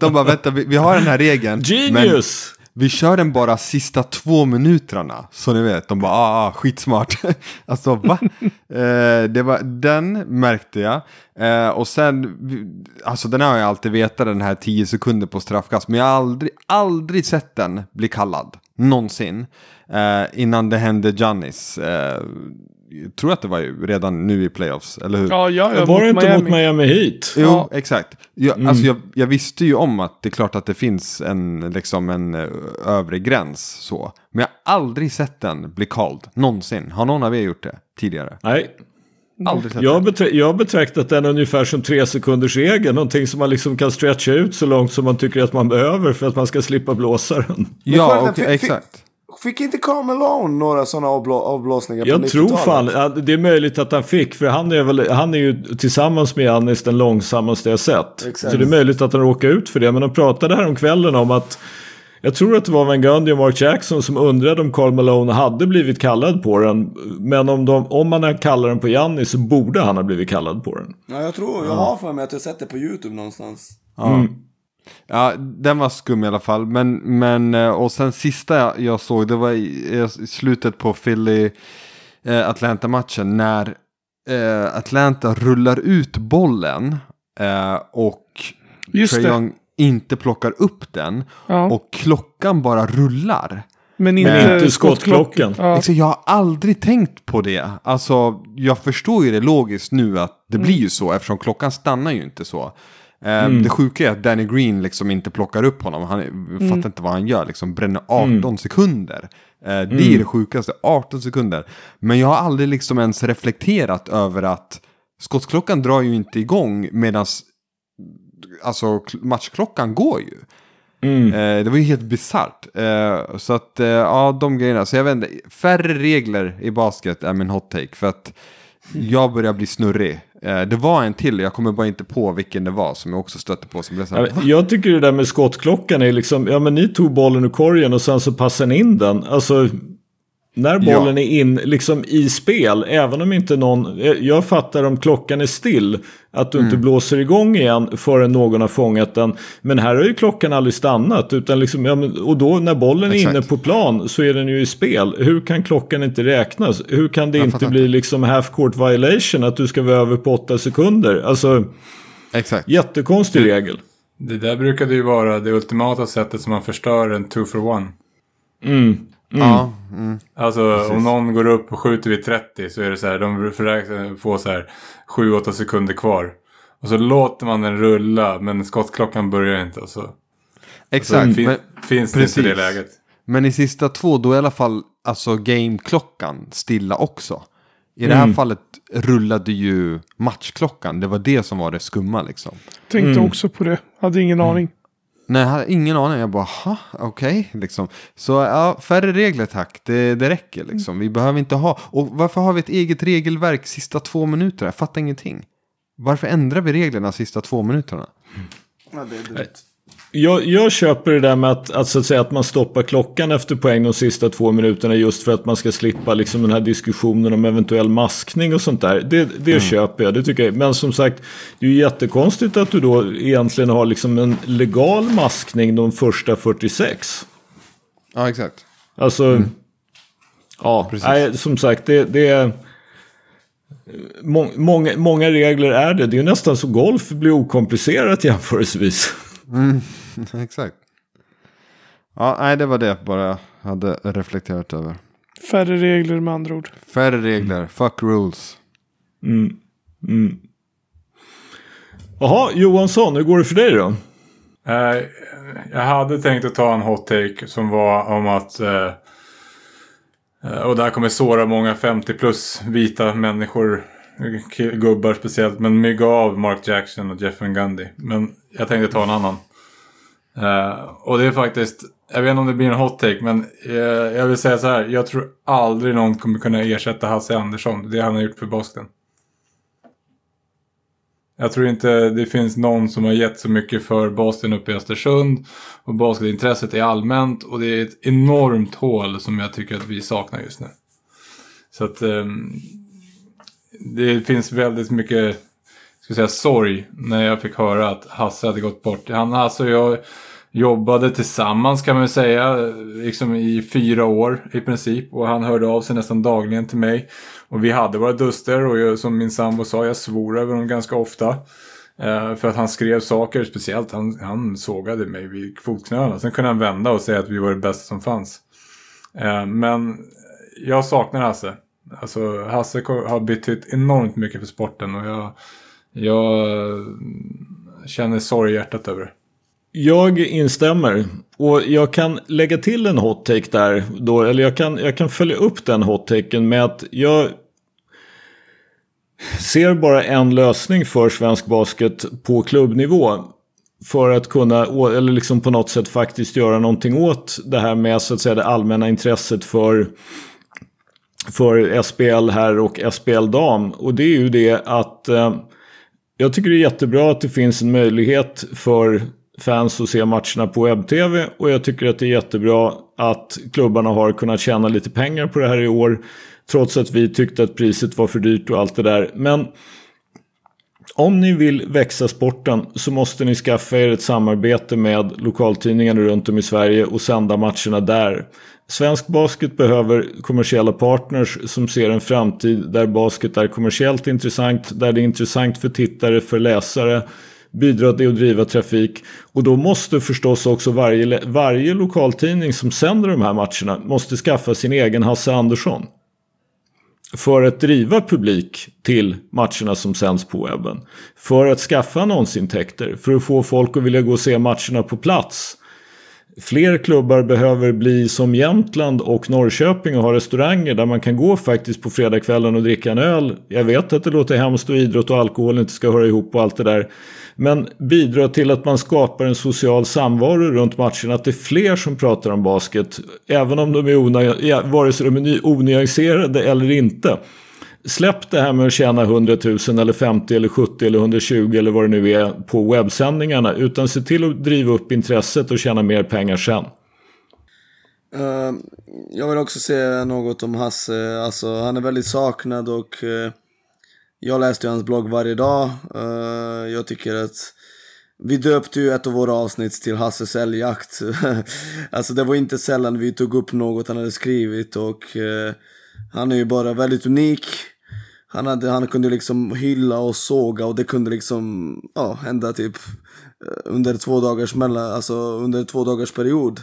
de bara vänta vi, vi, har den här regeln. Genius! Vi kör den bara sista två minuterna. Så ni vet, de bara ah, ah skitsmart. alltså va? eh, det var, den märkte jag. Eh, och sen, alltså den har jag alltid vetat den här 10 sekunder på straffkast. Men jag har aldrig, aldrig sett den bli kallad. Någonsin. Eh, innan det hände Giannis. Eh, jag tror att det var ju redan nu i playoffs, eller hur? Ja, ja, ja var det inte mot Miami Heat? Jo, ja. exakt. Jag, mm. alltså jag, jag, visste ju om att det är klart att det finns en, liksom en uh, övre gräns så. Men jag har aldrig sett den bli called, någonsin. Har någon av er gjort det tidigare? Nej. Aldrig sett jag, betra jag har betraktat den ungefär som tre sekunders regel. Någonting som man liksom kan stretcha ut så långt som man tycker att man behöver för att man ska slippa blåsa den. Ja, okay, exakt. Fick inte Carl Malone några sådana avblå avblåsningar Jag tror fan, det är möjligt att han fick. För han är, väl, han är ju tillsammans med Jannis den långsammaste jag sett. Exakt. Så det är möjligt att han råkade ut för det. Men de pratade här om kvällen om att jag tror att det var Van Gundy och Mark Jackson som undrade om Carl Malone hade blivit kallad på den. Men om, de, om man har kallat den på Jannis så borde han ha blivit kallad på den. Ja, jag tror, jag har för mig att jag sett det på YouTube någonstans. Ja. Mm. Ja, den var skum i alla fall. Men, men eh, och sen sista jag såg, det var i, i slutet på Philly eh, Atlanta-matchen. När eh, Atlanta rullar ut bollen eh, och Just Trae Young inte plockar upp den. Ja. Och klockan bara rullar. Men inte, Men inte skottklockan. Ja. Liksom, jag har aldrig tänkt på det. Alltså, jag förstår ju det logiskt nu att det mm. blir ju så eftersom klockan stannar ju inte så. Eh, mm. Det sjuka är att Danny Green liksom inte plockar upp honom. Han mm. fattar inte vad han gör. Liksom bränner 18 mm. sekunder. Eh, det är mm. det sjukaste. 18 sekunder. Men jag har aldrig liksom ens reflekterat över att skottsklockan drar ju inte igång medan alltså, matchklockan går ju. Mm. Eh, det var ju helt bisarrt. Så att, eh, ja, de grejerna. Så jag vet inte, färre regler i basket är min hot take. För att jag börjar bli snurrig. Eh, det var en till, jag kommer bara inte på vilken det var som jag också stötte på. Som blev så här, jag tycker det där med skottklockan är liksom, ja men ni tog bollen ur korgen och sen så passade ni in den. Alltså när bollen ja. är in liksom i spel, även om inte någon, jag fattar om klockan är still, att du mm. inte blåser igång igen förrän någon har fångat den. Men här har ju klockan aldrig stannat, utan liksom, ja, och då när bollen Exakt. är inne på plan så är den ju i spel. Hur kan klockan inte räknas? Hur kan det jag inte bli liksom half court violation, att du ska vara över på åtta sekunder? Alltså, Exakt. jättekonstig det, regel. Det där brukade ju vara det ultimata sättet som man förstör en two for one. Mm. Mm. Ja, mm. Alltså Precis. om någon går upp och skjuter vid 30 så är det så här, de får så här 7-8 sekunder kvar. Och så låter man den rulla men skottklockan börjar inte och så. Exakt. Och så fin men, finns det inte i det läget. Men i sista två då är i alla fall alltså gameklockan stilla också. I det här mm. fallet rullade ju matchklockan. Det var det som var det skumma liksom. Tänkte mm. också på det. Hade ingen mm. aning. Nej, jag hade ingen aning. Jag bara, ha, okej, okay, liksom. Så ja, färre regler tack, det, det räcker liksom. Vi behöver inte ha, och varför har vi ett eget regelverk sista två minuterna? Jag fattar ingenting. Varför ändrar vi reglerna sista två minuterna? Ja, det är dumt jag, jag köper det där med att, att, så att, säga, att man stoppar klockan efter poäng de sista två minuterna just för att man ska slippa liksom, den här diskussionen om eventuell maskning och sånt där. Det, det mm. köper jag, det tycker jag. Men som sagt, det är ju jättekonstigt att du då egentligen har liksom en legal maskning de första 46. Ja, exakt. Alltså, mm. ja, nej, som sagt, det, det är... Många, många regler är det. Det är ju nästan så golf blir okomplicerat jämförelsevis. Mm. Exakt. Ja, nej, det var det bara jag hade reflekterat över. Färre regler med andra ord. Färre regler, fuck rules. Mm. Mm. Jaha, Johansson, hur går det för dig då? Uh, jag hade tänkt att ta en hot take som var om att uh, och det här kommer såra många 50 plus vita människor, gubbar speciellt, men mygga av Mark Jackson och Jeff Van Gundy. Men jag tänkte ta en annan. Uh, och det är faktiskt, jag vet inte om det blir en hot take, men uh, jag vill säga så här. Jag tror aldrig någon kommer kunna ersätta Hasse Andersson, det han har gjort för Boston. Jag tror inte det finns någon som har gett så mycket för Boston uppe i Östersund. Och basketintresset är allmänt och det är ett enormt hål som jag tycker att vi saknar just nu. Så att um, det finns väldigt mycket ska säga, sorg när jag fick höra att Hasse hade gått bort. Han, Hasse och jag jobbade tillsammans kan man säga, liksom i fyra år i princip. Och han hörde av sig nästan dagligen till mig. Och vi hade våra duster och jag, som min sambo sa, jag svor över dem ganska ofta. Eh, för att han skrev saker, speciellt han, han sågade mig vid fotknölarna. Sen kunde han vända och säga att vi var det bästa som fanns. Eh, men jag saknar Hasse. Alltså Hasse har betytt enormt mycket för sporten och jag, jag eh, känner sorg i hjärtat över det. Jag instämmer. Och jag kan lägga till en hot take där. Då, eller jag kan, jag kan följa upp den hot taken med att jag ser bara en lösning för svensk basket på klubbnivå. För att kunna, eller liksom på något sätt faktiskt göra någonting åt det här med så att säga det allmänna intresset för, för SPL här och SPL dam. Och det är ju det att eh, jag tycker det är jättebra att det finns en möjlighet för fans att se matcherna på webb-tv. Och jag tycker att det är jättebra att klubbarna har kunnat tjäna lite pengar på det här i år. Trots att vi tyckte att priset var för dyrt och allt det där. Men om ni vill växa sporten så måste ni skaffa er ett samarbete med lokaltidningarna runt om i Sverige och sända matcherna där. Svensk basket behöver kommersiella partners som ser en framtid där basket är kommersiellt intressant, där det är intressant för tittare, för läsare, bidrar till att driva trafik. Och då måste förstås också varje, varje lokaltidning som sänder de här matcherna måste skaffa sin egen Hasse Andersson för att driva publik till matcherna som sänds på webben. För att skaffa annonsintäkter, för att få folk att vilja gå och se matcherna på plats. Fler klubbar behöver bli som Jämtland och Norrköping och ha restauranger där man kan gå faktiskt på fredagskvällen och dricka en öl. Jag vet att det låter hemskt och idrott och alkohol inte ska höra ihop och allt det där. Men bidra till att man skapar en social samvaro runt matchen. Att det är fler som pratar om basket. Även om de är onyanserade, vare sig de är onyanserade eller inte. Släpp det här med att tjäna 100 000 eller 50 eller 70 eller 120 eller vad det nu är på webbsändningarna. Utan se till att driva upp intresset och tjäna mer pengar sen. Uh, jag vill också säga något om Hasse. Alltså, han är väldigt saknad och uh, jag läste hans blogg varje dag. Uh, jag tycker att vi döpte ju ett av våra avsnitt till Hasses älgjakt. alltså det var inte sällan vi tog upp något han hade skrivit och uh, han är ju bara väldigt unik. Han, hade, han kunde liksom hylla och såga och det kunde liksom ja, hända typ eh, under två dagars mellan, alltså under två dagars period.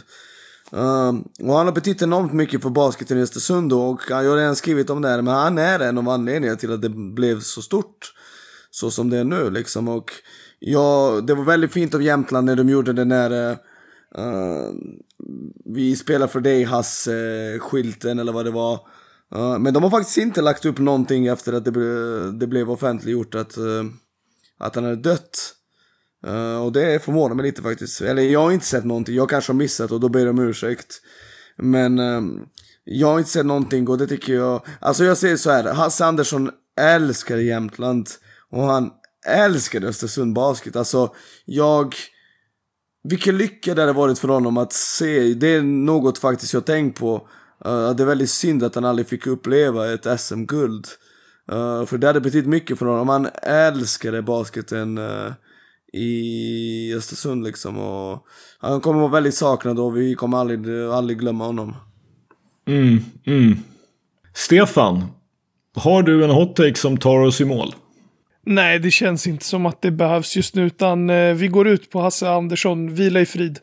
Uh, och han har betytt enormt mycket för basketen i Östersund och jag har redan skrivit om det här, men han är en av anledningarna till att det blev så stort. Så som det är nu liksom. Och ja, det var väldigt fint av Jämtland när de gjorde den där uh, Vi spelar för dig Hasse-skylten eller vad det var. Uh, men de har faktiskt inte lagt upp någonting efter att det, det blev offentliggjort att, uh, att han hade dött. Uh, och det förvånar mig lite faktiskt. Eller jag har inte sett någonting. Jag kanske har missat och då ber jag om ursäkt. Men ehm, jag har inte sett någonting och det tycker jag. Alltså jag säger så här. Hasse Andersson älskar Jämtland. Och han älskar Östersund Basket. Alltså jag. Vilken lycka det hade varit för honom att se. Det är något faktiskt jag tänkt på. Uh, det är väldigt synd att han aldrig fick uppleva ett SM-guld. Uh, för det hade betytt mycket för honom. Han älskade basketen. Uh, i Östersund liksom. Och han kommer vara väldigt saknad och vi kommer aldrig, aldrig glömma honom. Mm, mm. Stefan, har du en hot take som tar oss i mål? Nej, det känns inte som att det behövs just nu, utan eh, vi går ut på Hasse Andersson. Vila i frid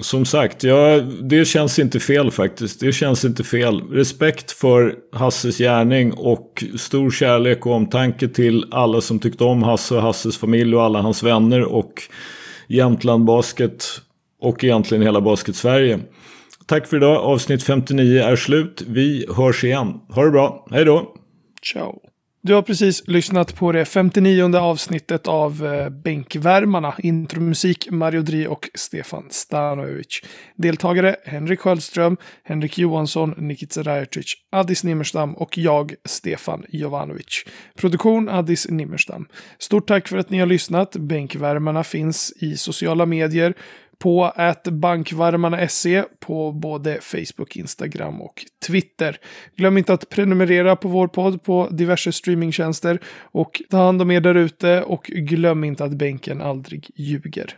som sagt, ja, det känns inte fel faktiskt. Det känns inte fel. Respekt för Hasses gärning och stor kärlek och omtanke till alla som tyckte om Hasse och Hasses familj och alla hans vänner och Jämtland Basket och egentligen hela Basket-Sverige. Tack för idag. Avsnitt 59 är slut. Vi hörs igen. Ha det bra. Hej då. Ciao. Du har precis lyssnat på det 59 avsnittet av eh, Bänkvärmarna. Intromusik Mario Dri och Stefan Stanovic. Deltagare Henrik Sköldström, Henrik Johansson, Nikica Rajacic, Addis Nimmerstam och jag, Stefan Jovanovic. Produktion Addis Nimmerstam. Stort tack för att ni har lyssnat. Bänkvärmarna finns i sociala medier på att bankvarmarna.se på både Facebook, Instagram och Twitter. Glöm inte att prenumerera på vår podd på diverse streamingtjänster och ta hand om er där ute och glöm inte att bänken aldrig ljuger.